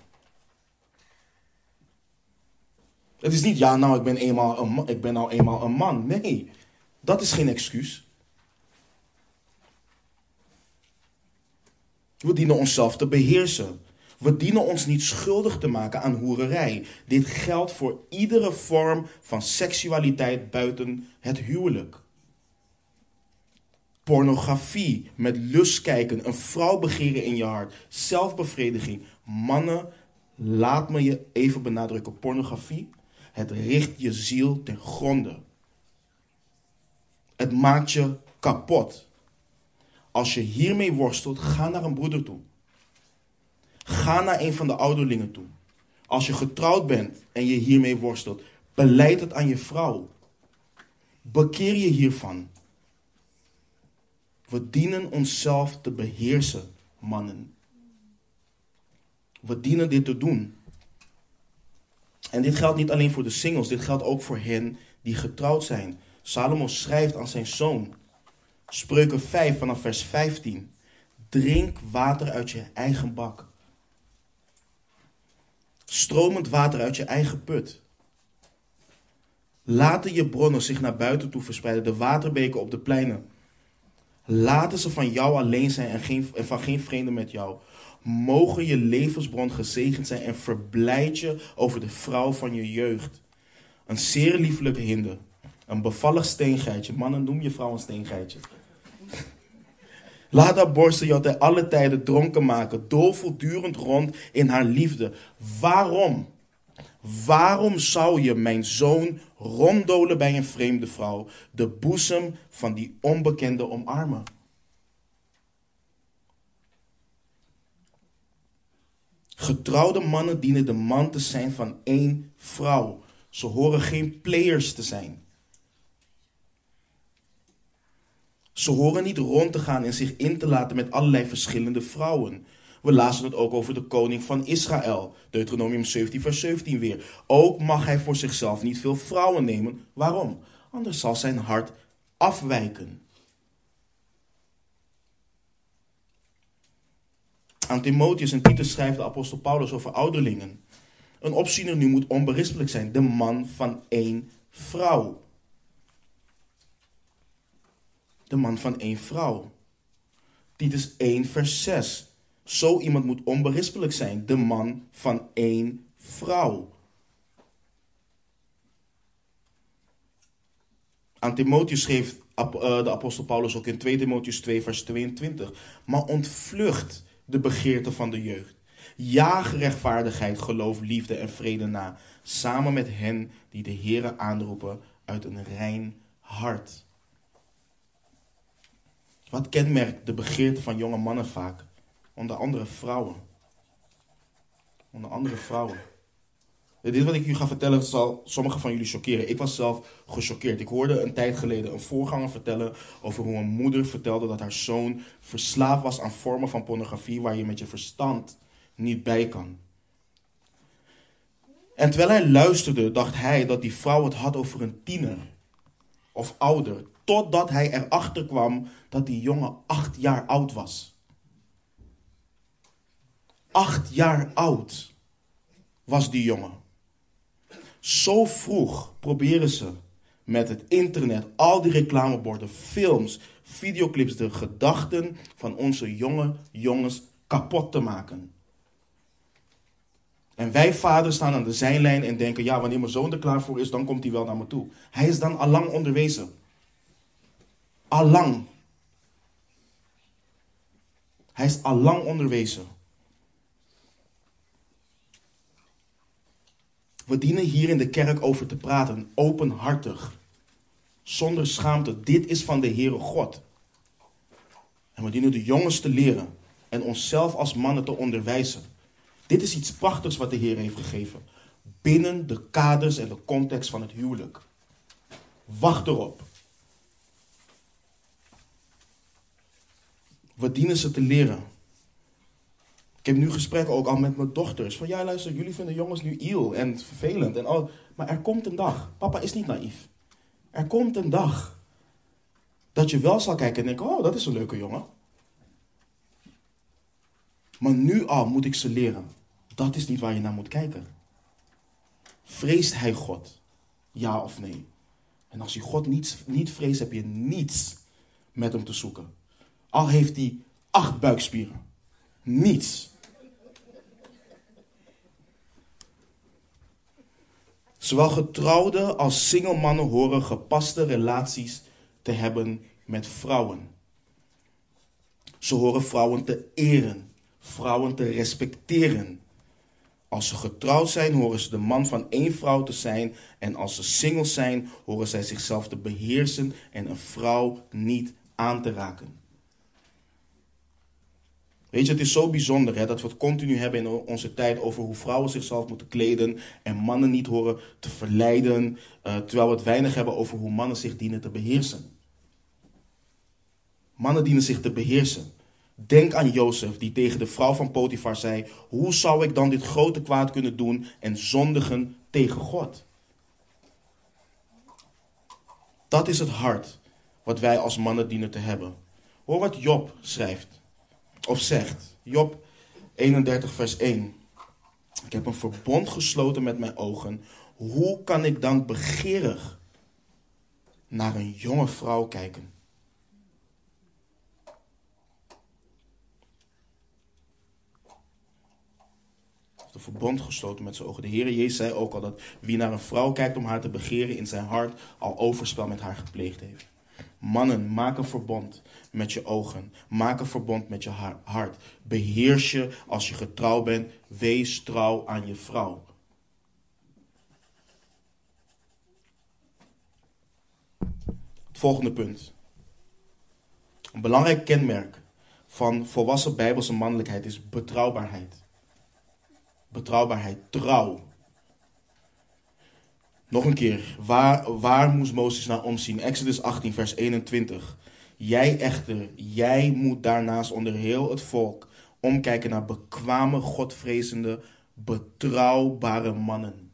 Het is niet, ja, nou, ik ben, eenmaal een ik ben nou eenmaal een man. Nee, dat is geen excuus. We dienen onszelf te beheersen. We dienen ons niet schuldig te maken aan hoererij. Dit geldt voor iedere vorm van seksualiteit buiten het huwelijk. Pornografie, met lust kijken, een vrouw begeren in je hart, zelfbevrediging. Mannen, laat me je even benadrukken: pornografie, het richt je ziel ten gronde. Het maakt je kapot. Als je hiermee worstelt, ga naar een broeder toe. Ga naar een van de ouderlingen toe. Als je getrouwd bent en je hiermee worstelt, beleid het aan je vrouw. Bekeer je hiervan. We dienen onszelf te beheersen, mannen. We dienen dit te doen. En dit geldt niet alleen voor de singles, dit geldt ook voor hen die getrouwd zijn. Salomo schrijft aan zijn zoon, Spreuken 5 vanaf vers 15. Drink water uit je eigen bak. Stromend water uit je eigen put. Laten je bronnen zich naar buiten toe verspreiden, de waterbeken op de pleinen. Laten ze van jou alleen zijn en, geen, en van geen vreemde met jou. Mogen je levensbron gezegend zijn en verblijd je over de vrouw van je jeugd. Een zeer lieflijke hinde. Een bevallig steengeitje. Mannen, noem je vrouw een steengeitje. Laat haar borsten jou te alle tijden dronken maken. Dool voortdurend rond in haar liefde. Waarom? Waarom zou je mijn zoon ronddolen bij een vreemde vrouw, de boezem van die onbekende omarmen? Getrouwde mannen dienen de man te zijn van één vrouw. Ze horen geen players te zijn. Ze horen niet rond te gaan en zich in te laten met allerlei verschillende vrouwen. We lazen het ook over de koning van Israël. Deuteronomium 17, vers 17 weer. Ook mag hij voor zichzelf niet veel vrouwen nemen. Waarom? Anders zal zijn hart afwijken. Aan Timotheus en Titus schrijft de apostel Paulus over ouderlingen. Een opziener nu moet onberispelijk zijn, de man van één vrouw. De man van één vrouw. Titus 1, vers 6. Zo iemand moet onberispelijk zijn, de man van één vrouw. Aan Timotheus schreef eh, de apostel Paulus ook in 2 Timotheus 2, vers 22. Maar ontvlucht de begeerte van de jeugd. Jaag rechtvaardigheid, geloof, liefde en vrede na, samen met hen die de Here aanroepen uit een rein hart. Wat kenmerkt de begeerte van jonge mannen vaak? Onder andere vrouwen. Onder andere vrouwen. Dit wat ik u ga vertellen zal sommigen van jullie chockeren. Ik was zelf gechoqueerd. Ik hoorde een tijd geleden een voorganger vertellen over hoe een moeder vertelde dat haar zoon verslaafd was aan vormen van pornografie waar je met je verstand niet bij kan. En terwijl hij luisterde, dacht hij dat die vrouw het had over een tiener of ouder. Totdat hij erachter kwam dat die jongen acht jaar oud was. Acht jaar oud was die jongen. Zo vroeg proberen ze met het internet, al die reclameborden, films, videoclips, de gedachten van onze jonge jongens kapot te maken. En wij vaders staan aan de zijlijn en denken, ja, wanneer mijn zoon er klaar voor is, dan komt hij wel naar me toe. Hij is dan allang onderwezen. Allang. Hij is allang onderwezen. We dienen hier in de kerk over te praten, openhartig, zonder schaamte. Dit is van de Heere God. En we dienen de jongens te leren en onszelf als mannen te onderwijzen. Dit is iets prachtigs wat de Heer heeft gegeven. Binnen de kaders en de context van het huwelijk. Wacht erop. We dienen ze te leren. Ik heb nu gesprekken ook al met mijn dochters. Van ja, luister, jullie vinden jongens nu iel en vervelend. En al, Maar er komt een dag. Papa is niet naïef. Er komt een dag dat je wel zal kijken en denken: oh, dat is een leuke jongen. Maar nu al moet ik ze leren. Dat is niet waar je naar moet kijken. Vreest hij God? Ja of nee? En als je God niet, niet vreest, heb je niets met hem te zoeken. Al heeft hij acht buikspieren. Niets. Zowel getrouwde als single mannen horen gepaste relaties te hebben met vrouwen. Ze horen vrouwen te eren, vrouwen te respecteren. Als ze getrouwd zijn, horen ze de man van één vrouw te zijn. En als ze single zijn, horen zij zichzelf te beheersen en een vrouw niet aan te raken. Weet je, het is zo bijzonder hè, dat we het continu hebben in onze tijd over hoe vrouwen zichzelf moeten kleden en mannen niet horen te verleiden, uh, terwijl we het weinig hebben over hoe mannen zich dienen te beheersen. Mannen dienen zich te beheersen. Denk aan Jozef die tegen de vrouw van Potifar zei: Hoe zou ik dan dit grote kwaad kunnen doen en zondigen tegen God? Dat is het hart wat wij als mannen dienen te hebben. Hoor wat Job schrijft of zegt. Job 31, vers 1. Ik heb een verbond gesloten met mijn ogen. Hoe kan ik dan begeerig naar een jonge vrouw kijken? een verbond gesloten met zijn ogen. De Heer Jezus zei ook al dat wie naar een vrouw kijkt om haar te begeren in zijn hart al overspel met haar gepleegd heeft. Mannen, maak een verbond met je ogen. Maak een verbond met je hart. Beheers je als je getrouw bent. Wees trouw aan je vrouw. Het volgende punt. Een belangrijk kenmerk van volwassen bijbelse mannelijkheid is betrouwbaarheid. Betrouwbaarheid, trouw. Nog een keer, waar, waar moest Mozes naar omzien? Exodus 18, vers 21. Jij echter, jij moet daarnaast onder heel het volk omkijken naar bekwame, godvrezende, betrouwbare mannen.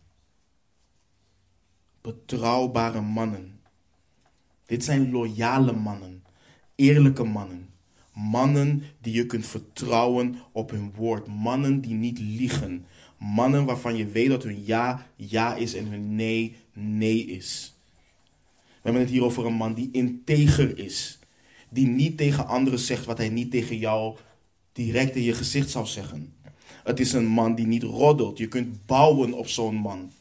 Betrouwbare mannen. Dit zijn loyale mannen, eerlijke mannen. Mannen die je kunt vertrouwen op hun woord. Mannen die niet liegen. Mannen waarvan je weet dat hun ja ja is en hun nee nee is. We hebben het hier over een man die integer is. Die niet tegen anderen zegt wat hij niet tegen jou direct in je gezicht zou zeggen. Het is een man die niet roddelt. Je kunt bouwen op zo'n man.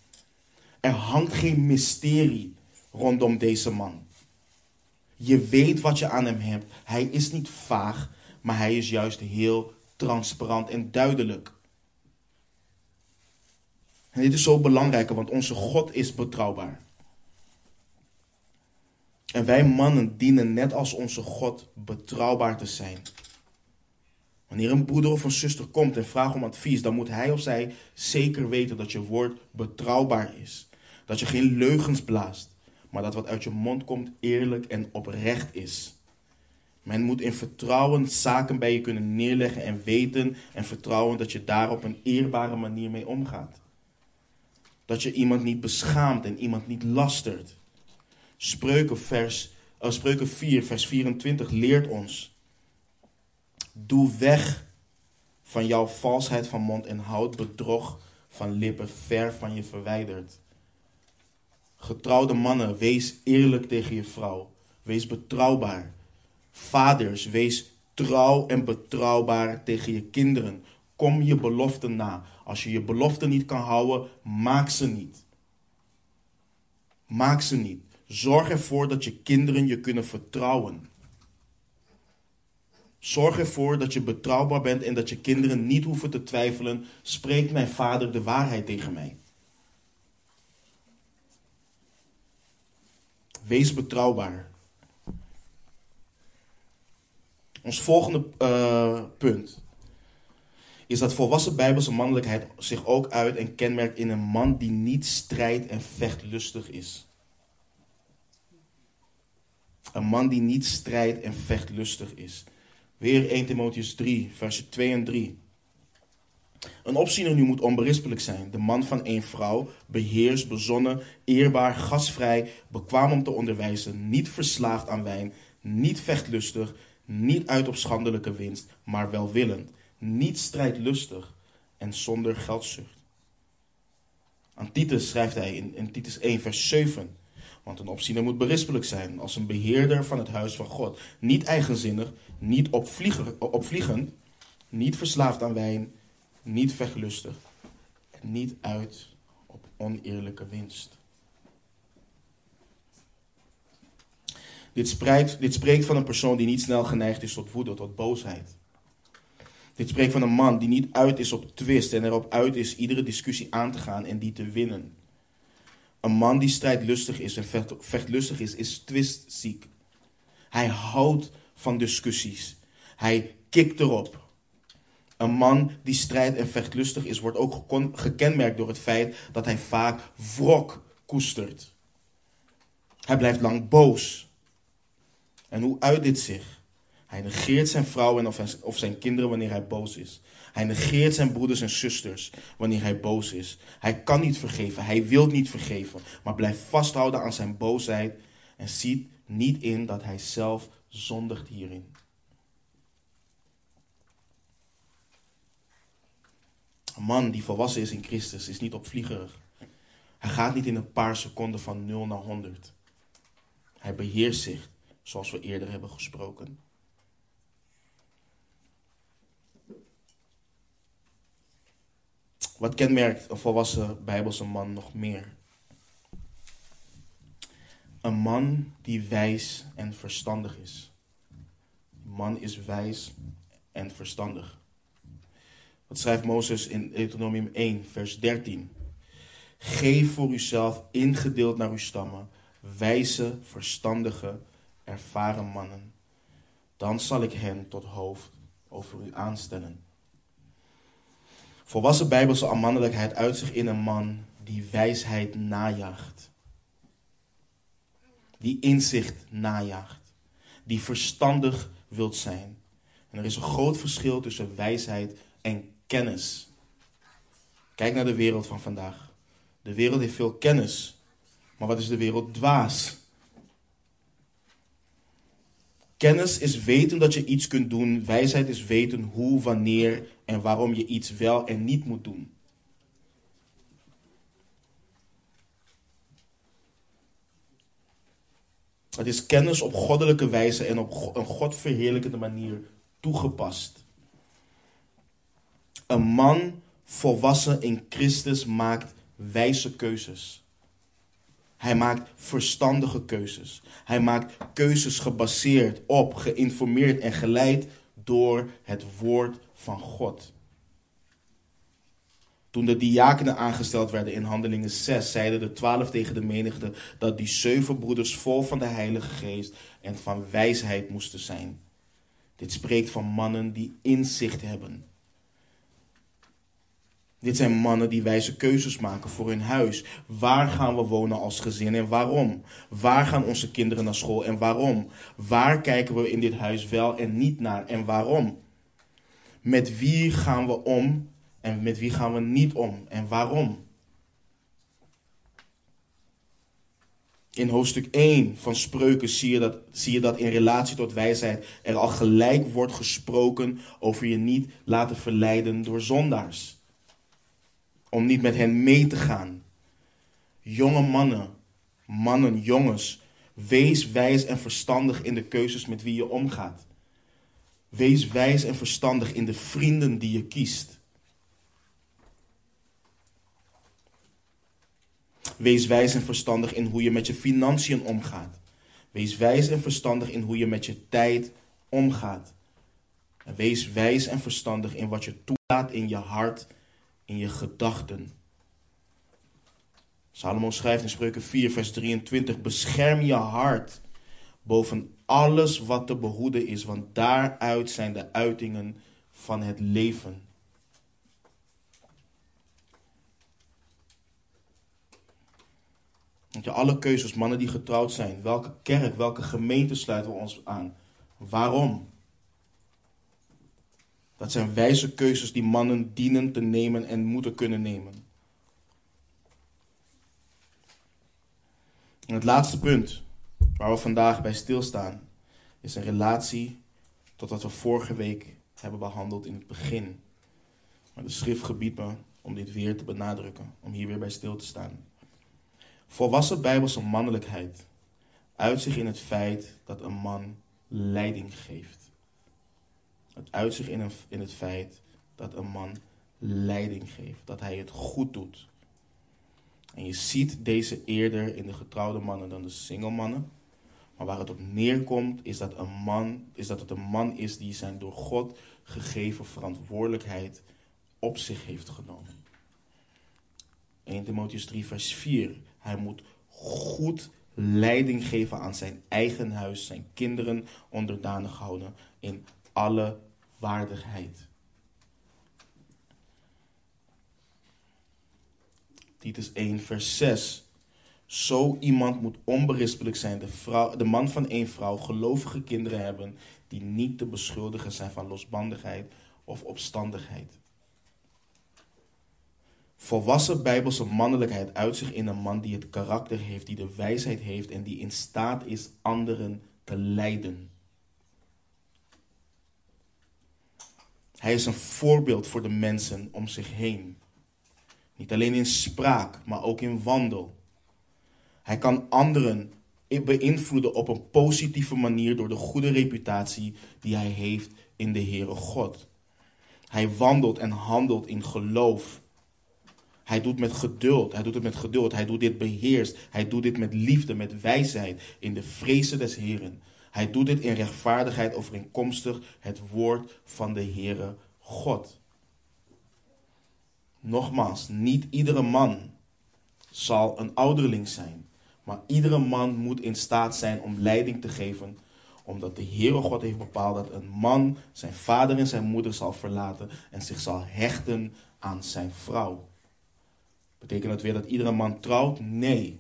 Er hangt geen mysterie rondom deze man. Je weet wat je aan hem hebt. Hij is niet vaag, maar hij is juist heel transparant en duidelijk. En dit is zo belangrijk, want onze God is betrouwbaar. En wij mannen dienen net als onze God betrouwbaar te zijn. Wanneer een broeder of een zuster komt en vraagt om advies, dan moet hij of zij zeker weten dat je woord betrouwbaar is. Dat je geen leugens blaast, maar dat wat uit je mond komt eerlijk en oprecht is. Men moet in vertrouwen zaken bij je kunnen neerleggen en weten en vertrouwen dat je daar op een eerbare manier mee omgaat. Dat je iemand niet beschaamt en iemand niet lastert. Spreuken, vers, uh, Spreuken 4, vers 24 leert ons. Doe weg van jouw valsheid van mond en houd bedrog van lippen ver van je verwijderd. Getrouwde mannen, wees eerlijk tegen je vrouw. Wees betrouwbaar. Vaders, wees trouw en betrouwbaar tegen je kinderen. Kom je beloften na. Als je je beloften niet kan houden, maak ze niet. Maak ze niet. Zorg ervoor dat je kinderen je kunnen vertrouwen. Zorg ervoor dat je betrouwbaar bent en dat je kinderen niet hoeven te twijfelen. Spreekt mijn vader de waarheid tegen mij? Wees betrouwbaar. Ons volgende uh, punt is dat volwassen bijbelse mannelijkheid zich ook uit en kenmerkt in een man die niet strijd en vechtlustig is. Een man die niet strijd en vechtlustig is. Weer 1 Timotheus 3, versen 2 en 3. Een opziener nu moet onberispelijk zijn, de man van één vrouw, beheerst, bezonnen, eerbaar, gastvrij, bekwaam om te onderwijzen, niet verslaafd aan wijn, niet vechtlustig, niet uit op schandelijke winst, maar welwillend, niet strijdlustig en zonder geldzucht. Aan Titus schrijft hij in, in Titus 1, vers 7. Want een opziener moet berispelijk zijn als een beheerder van het huis van God. Niet eigenzinnig, niet opvliegend, niet verslaafd aan wijn, niet vechtlustig en niet uit op oneerlijke winst. Dit spreekt, dit spreekt van een persoon die niet snel geneigd is tot woede, tot boosheid. Dit spreekt van een man die niet uit is op twist en erop uit is iedere discussie aan te gaan en die te winnen. Een man die strijdlustig is en vechtlustig is, is twistziek. Hij houdt van discussies. Hij kikt erop. Een man die strijd en vechtlustig is, wordt ook gekenmerkt door het feit dat hij vaak wrok koestert. Hij blijft lang boos. En hoe uit dit zich? Hij negeert zijn vrouw en of zijn kinderen wanneer hij boos is. Hij negeert zijn broeders en zusters wanneer hij boos is. Hij kan niet vergeven, hij wil niet vergeven, maar blijft vasthouden aan zijn boosheid en ziet niet in dat hij zelf zondigt hierin. Een man die volwassen is in Christus is niet opvliegerig. Hij gaat niet in een paar seconden van 0 naar 100. Hij beheerst zich, zoals we eerder hebben gesproken. Wat kenmerkt een volwassen Bijbelse man nog meer? Een man die wijs en verstandig is. Een man is wijs en verstandig. Wat schrijft Mozes in Deuteronomium 1, vers 13? Geef voor uzelf ingedeeld naar uw stammen wijze, verstandige, ervaren mannen. Dan zal ik hen tot hoofd over u aanstellen. Volwassen bijbelse mannelijkheid uit zich in een man die wijsheid najaagt. Die inzicht najaagt. Die verstandig wilt zijn. En er is een groot verschil tussen wijsheid en kennis. Kijk naar de wereld van vandaag. De wereld heeft veel kennis. Maar wat is de wereld dwaas? Kennis is weten dat je iets kunt doen. Wijsheid is weten hoe, wanneer en waarom je iets wel en niet moet doen. Het is kennis op goddelijke wijze en op een godverheerlijkende manier toegepast. Een man volwassen in Christus maakt wijze keuzes. Hij maakt verstandige keuzes. Hij maakt keuzes gebaseerd op, geïnformeerd en geleid door het woord van God. Toen de diakenen aangesteld werden in Handelingen 6, zeiden de twaalf tegen de menigte dat die zeven broeders vol van de Heilige Geest en van wijsheid moesten zijn. Dit spreekt van mannen die inzicht hebben. Dit zijn mannen die wijze keuzes maken voor hun huis. Waar gaan we wonen als gezin en waarom? Waar gaan onze kinderen naar school en waarom? Waar kijken we in dit huis wel en niet naar en waarom? Met wie gaan we om en met wie gaan we niet om en waarom? In hoofdstuk 1 van Spreuken zie je, dat, zie je dat in relatie tot wijsheid er al gelijk wordt gesproken over je niet laten verleiden door zondaars. Om niet met hen mee te gaan. Jonge mannen, mannen, jongens, wees wijs en verstandig in de keuzes met wie je omgaat. Wees wijs en verstandig in de vrienden die je kiest. Wees wijs en verstandig in hoe je met je financiën omgaat. Wees wijs en verstandig in hoe je met je tijd omgaat. En wees wijs en verstandig in wat je toelaat in je hart, in je gedachten. Salomo schrijft in Spreuken 4, vers 23: Bescherm je hart boven alles wat te behoeden is, want daaruit zijn de uitingen van het leven. Want je, alle keuzes, mannen die getrouwd zijn, welke kerk, welke gemeente sluiten we ons aan? Waarom? Dat zijn wijze keuzes die mannen dienen te nemen en moeten kunnen nemen. En het laatste punt waar we vandaag bij stilstaan is een relatie tot wat we vorige week hebben behandeld in het begin. Maar de schrift gebiedt me om dit weer te benadrukken, om hier weer bij stil te staan. Volwassen bijbelse mannelijkheid uit zich in het feit dat een man leiding geeft. Het uit zich in, in het feit dat een man leiding geeft, dat hij het goed doet. En je ziet deze eerder in de getrouwde mannen dan de single mannen. Maar waar het op neerkomt is dat, een man, is dat het een man is die zijn door God gegeven verantwoordelijkheid op zich heeft genomen. 1 Timotheus 3 vers 4. Hij moet goed leiding geven aan zijn eigen huis, zijn kinderen onderdanig houden in alle waardigheid. Titus 1 vers 6. Zo iemand moet onberispelijk zijn, de, vrouw, de man van één vrouw, gelovige kinderen hebben, die niet te beschuldigen zijn van losbandigheid of opstandigheid. Volwassen bijbelse mannelijkheid uit zich in een man die het karakter heeft, die de wijsheid heeft en die in staat is anderen te leiden. Hij is een voorbeeld voor de mensen om zich heen. Niet alleen in spraak, maar ook in wandel. Hij kan anderen beïnvloeden op een positieve manier door de goede reputatie die hij heeft in de Heere God. Hij wandelt en handelt in geloof. Hij doet met geduld, hij doet het met geduld, hij doet dit beheerst, hij doet dit met liefde, met wijsheid, in de vrezen des Heren. Hij doet dit in rechtvaardigheid overeenkomstig het woord van de Heere God. Nogmaals, niet iedere man zal een ouderling zijn. Maar iedere man moet in staat zijn om leiding te geven. Omdat de Heere God heeft bepaald dat een man zijn vader en zijn moeder zal verlaten. En zich zal hechten aan zijn vrouw. Betekent dat weer dat iedere man trouwt? Nee.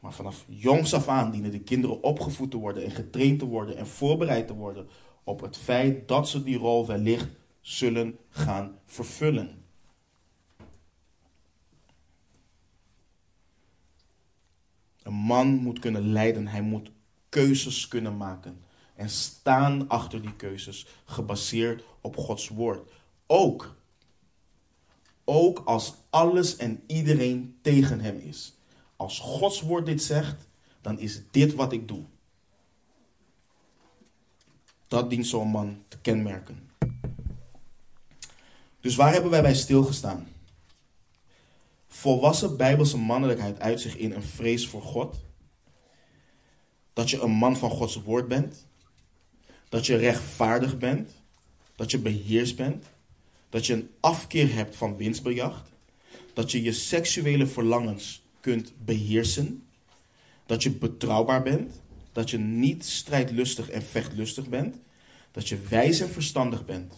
Maar vanaf jongs af aan dienen de kinderen opgevoed te worden en getraind te worden en voorbereid te worden op het feit dat ze die rol wellicht zullen gaan vervullen. Een man moet kunnen leiden, hij moet keuzes kunnen maken en staan achter die keuzes, gebaseerd op Gods woord. Ook, ook als alles en iedereen tegen hem is. Als Gods woord dit zegt, dan is dit wat ik doe. Dat dient zo'n man te kenmerken. Dus waar hebben wij bij stilgestaan? Volwassen bijbelse mannelijkheid uit zich in een vrees voor God. Dat je een man van Gods woord bent. Dat je rechtvaardig bent. Dat je beheerst bent. Dat je een afkeer hebt van winstbejacht. Dat je je seksuele verlangens kunt beheersen. Dat je betrouwbaar bent. Dat je niet strijdlustig en vechtlustig bent. Dat je wijs en verstandig bent.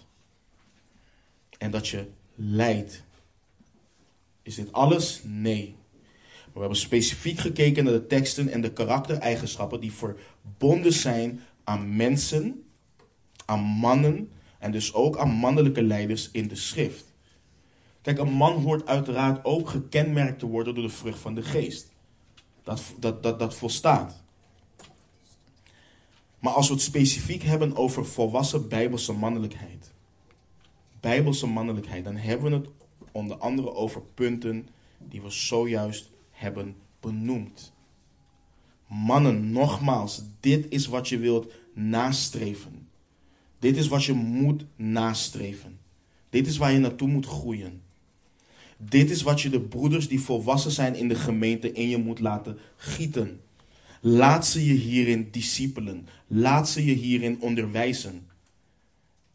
En dat je leidt is dit alles? Nee. Maar we hebben specifiek gekeken naar de teksten en de karaktereigenschappen die verbonden zijn aan mensen, aan mannen en dus ook aan mannelijke leiders in de schrift. Kijk, een man hoort uiteraard ook gekenmerkt te worden door de vrucht van de geest. Dat, dat, dat, dat volstaat. Maar als we het specifiek hebben over volwassen bijbelse mannelijkheid, bijbelse mannelijkheid, dan hebben we het onder andere over punten die we zojuist hebben benoemd. Mannen, nogmaals, dit is wat je wilt nastreven. Dit is wat je moet nastreven. Dit is waar je naartoe moet groeien. Dit is wat je de broeders die volwassen zijn in de gemeente in je moet laten gieten. Laat ze je hierin discipelen. Laat ze je hierin onderwijzen.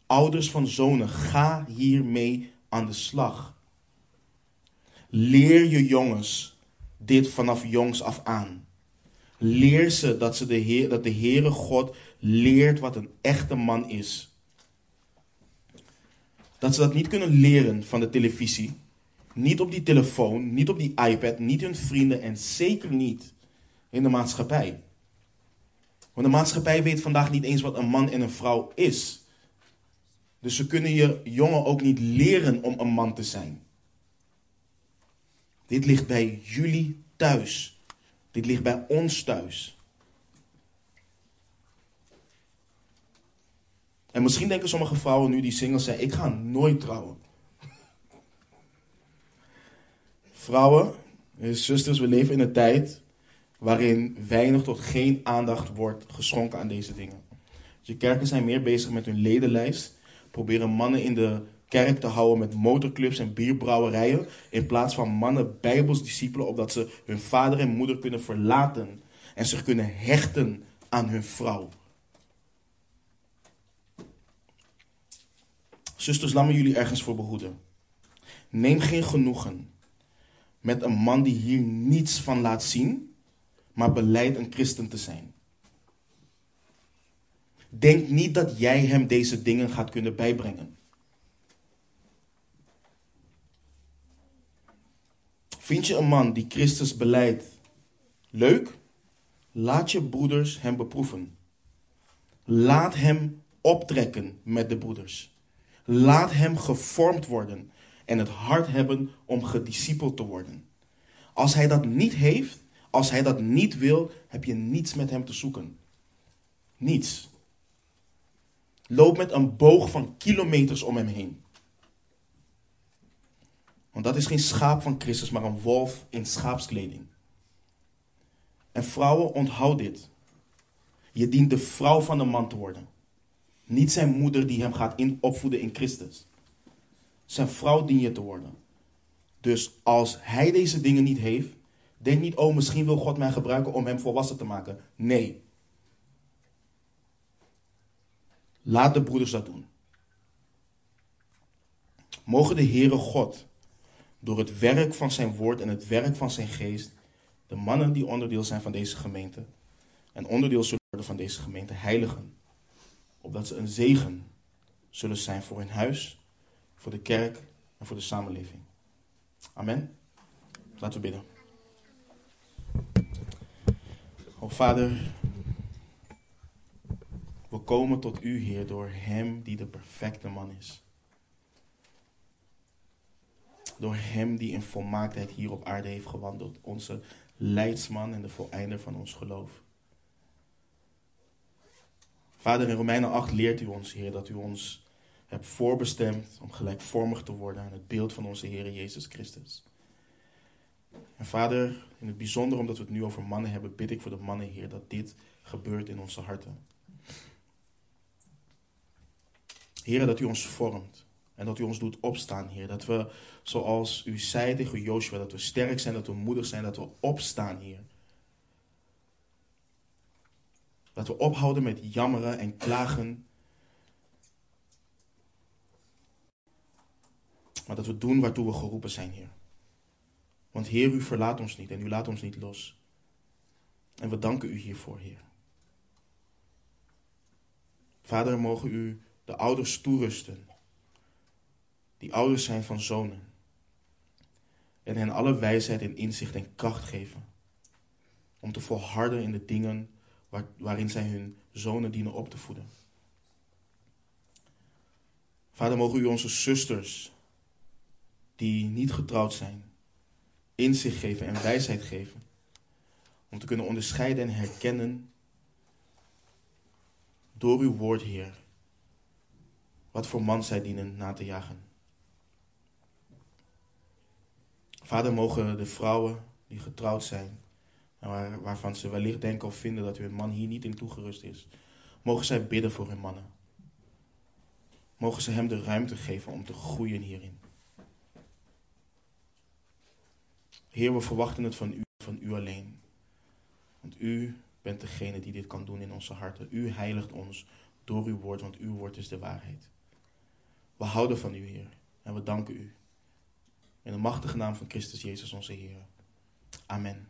Ouders van zonen, ga hiermee aan de slag. Leer je jongens dit vanaf jongs af aan. Leer ze dat, ze de Heer, dat de Heere God leert wat een echte man is. Dat ze dat niet kunnen leren van de televisie. Niet op die telefoon, niet op die iPad, niet hun vrienden en zeker niet in de maatschappij. Want de maatschappij weet vandaag niet eens wat een man en een vrouw is. Dus ze kunnen je jongen ook niet leren om een man te zijn. Dit ligt bij jullie thuis. Dit ligt bij ons thuis. En misschien denken sommige vrouwen nu die single zijn: ik ga nooit trouwen. Vrouwen, zusters, we leven in een tijd waarin weinig tot geen aandacht wordt geschonken aan deze dingen. Je kerken zijn meer bezig met hun ledenlijst, proberen mannen in de kerk te houden met motorclubs en bierbrouwerijen, in plaats van mannen bijbelsdiscipelen, opdat ze hun vader en moeder kunnen verlaten en zich kunnen hechten aan hun vrouw. Zusters, laat me jullie ergens voor behoeden. Neem geen genoegen met een man die hier niets van laat zien, maar beleidt een christen te zijn. Denk niet dat jij hem deze dingen gaat kunnen bijbrengen. Vind je een man die Christus beleidt leuk? Laat je broeders hem beproeven. Laat hem optrekken met de broeders. Laat hem gevormd worden en het hart hebben om gediscipeld te worden. Als hij dat niet heeft, als hij dat niet wil, heb je niets met hem te zoeken. Niets. Loop met een boog van kilometers om hem heen. Want dat is geen schaap van Christus, maar een wolf in schaapskleding. En vrouwen, onthoud dit. Je dient de vrouw van de man te worden. Niet zijn moeder die hem gaat in, opvoeden in Christus. Zijn vrouw dien je te worden. Dus als hij deze dingen niet heeft, denk niet, oh misschien wil God mij gebruiken om hem volwassen te maken. Nee. Laat de broeders dat doen. Mogen de Heere God door het werk van zijn woord en het werk van zijn geest de mannen die onderdeel zijn van deze gemeente en onderdeel zullen worden van deze gemeente heiligen. Opdat ze een zegen zullen zijn voor hun huis, voor de kerk en voor de samenleving. Amen. Laten we bidden. O Vader, we komen tot U, Heer, door Hem die de perfecte man is. Door Hem die in volmaaktheid hier op aarde heeft gewandeld. Onze leidsman en de voleinder van ons geloof. Vader, in Romeinen 8 leert U ons, Heer, dat U ons hebt voorbestemd om gelijkvormig te worden aan het beeld van onze Heer Jezus Christus. En Vader, in het bijzonder omdat we het nu over mannen hebben, bid ik voor de mannen, Heer, dat dit gebeurt in onze harten. Heer, dat U ons vormt. En dat u ons doet opstaan, Heer. Dat we, zoals u zei tegen Joshua, dat we sterk zijn, dat we moedig zijn, dat we opstaan, Heer. Dat we ophouden met jammeren en klagen. Maar dat we doen waartoe we geroepen zijn, Heer. Want Heer, u verlaat ons niet en u laat ons niet los. En we danken u hiervoor, Heer. Vader, mogen u de ouders toerusten die ouders zijn van zonen. En hen alle wijsheid en inzicht en kracht geven. Om te volharden in de dingen waar, waarin zij hun zonen dienen op te voeden. Vader, mogen u onze zusters, die niet getrouwd zijn, inzicht geven en wijsheid geven. Om te kunnen onderscheiden en herkennen door uw woord, Heer, wat voor man zij dienen na te jagen. Vader, mogen de vrouwen die getrouwd zijn, waar, waarvan ze wellicht denken of vinden dat hun man hier niet in toegerust is, mogen zij bidden voor hun mannen. Mogen ze hem de ruimte geven om te groeien hierin. Heer, we verwachten het van u, van u alleen. Want u bent degene die dit kan doen in onze harten. U heiligt ons door uw woord, want uw woord is de waarheid. We houden van u, Heer, en we danken u. In de machtige naam van Christus Jezus onze Heer. Amen.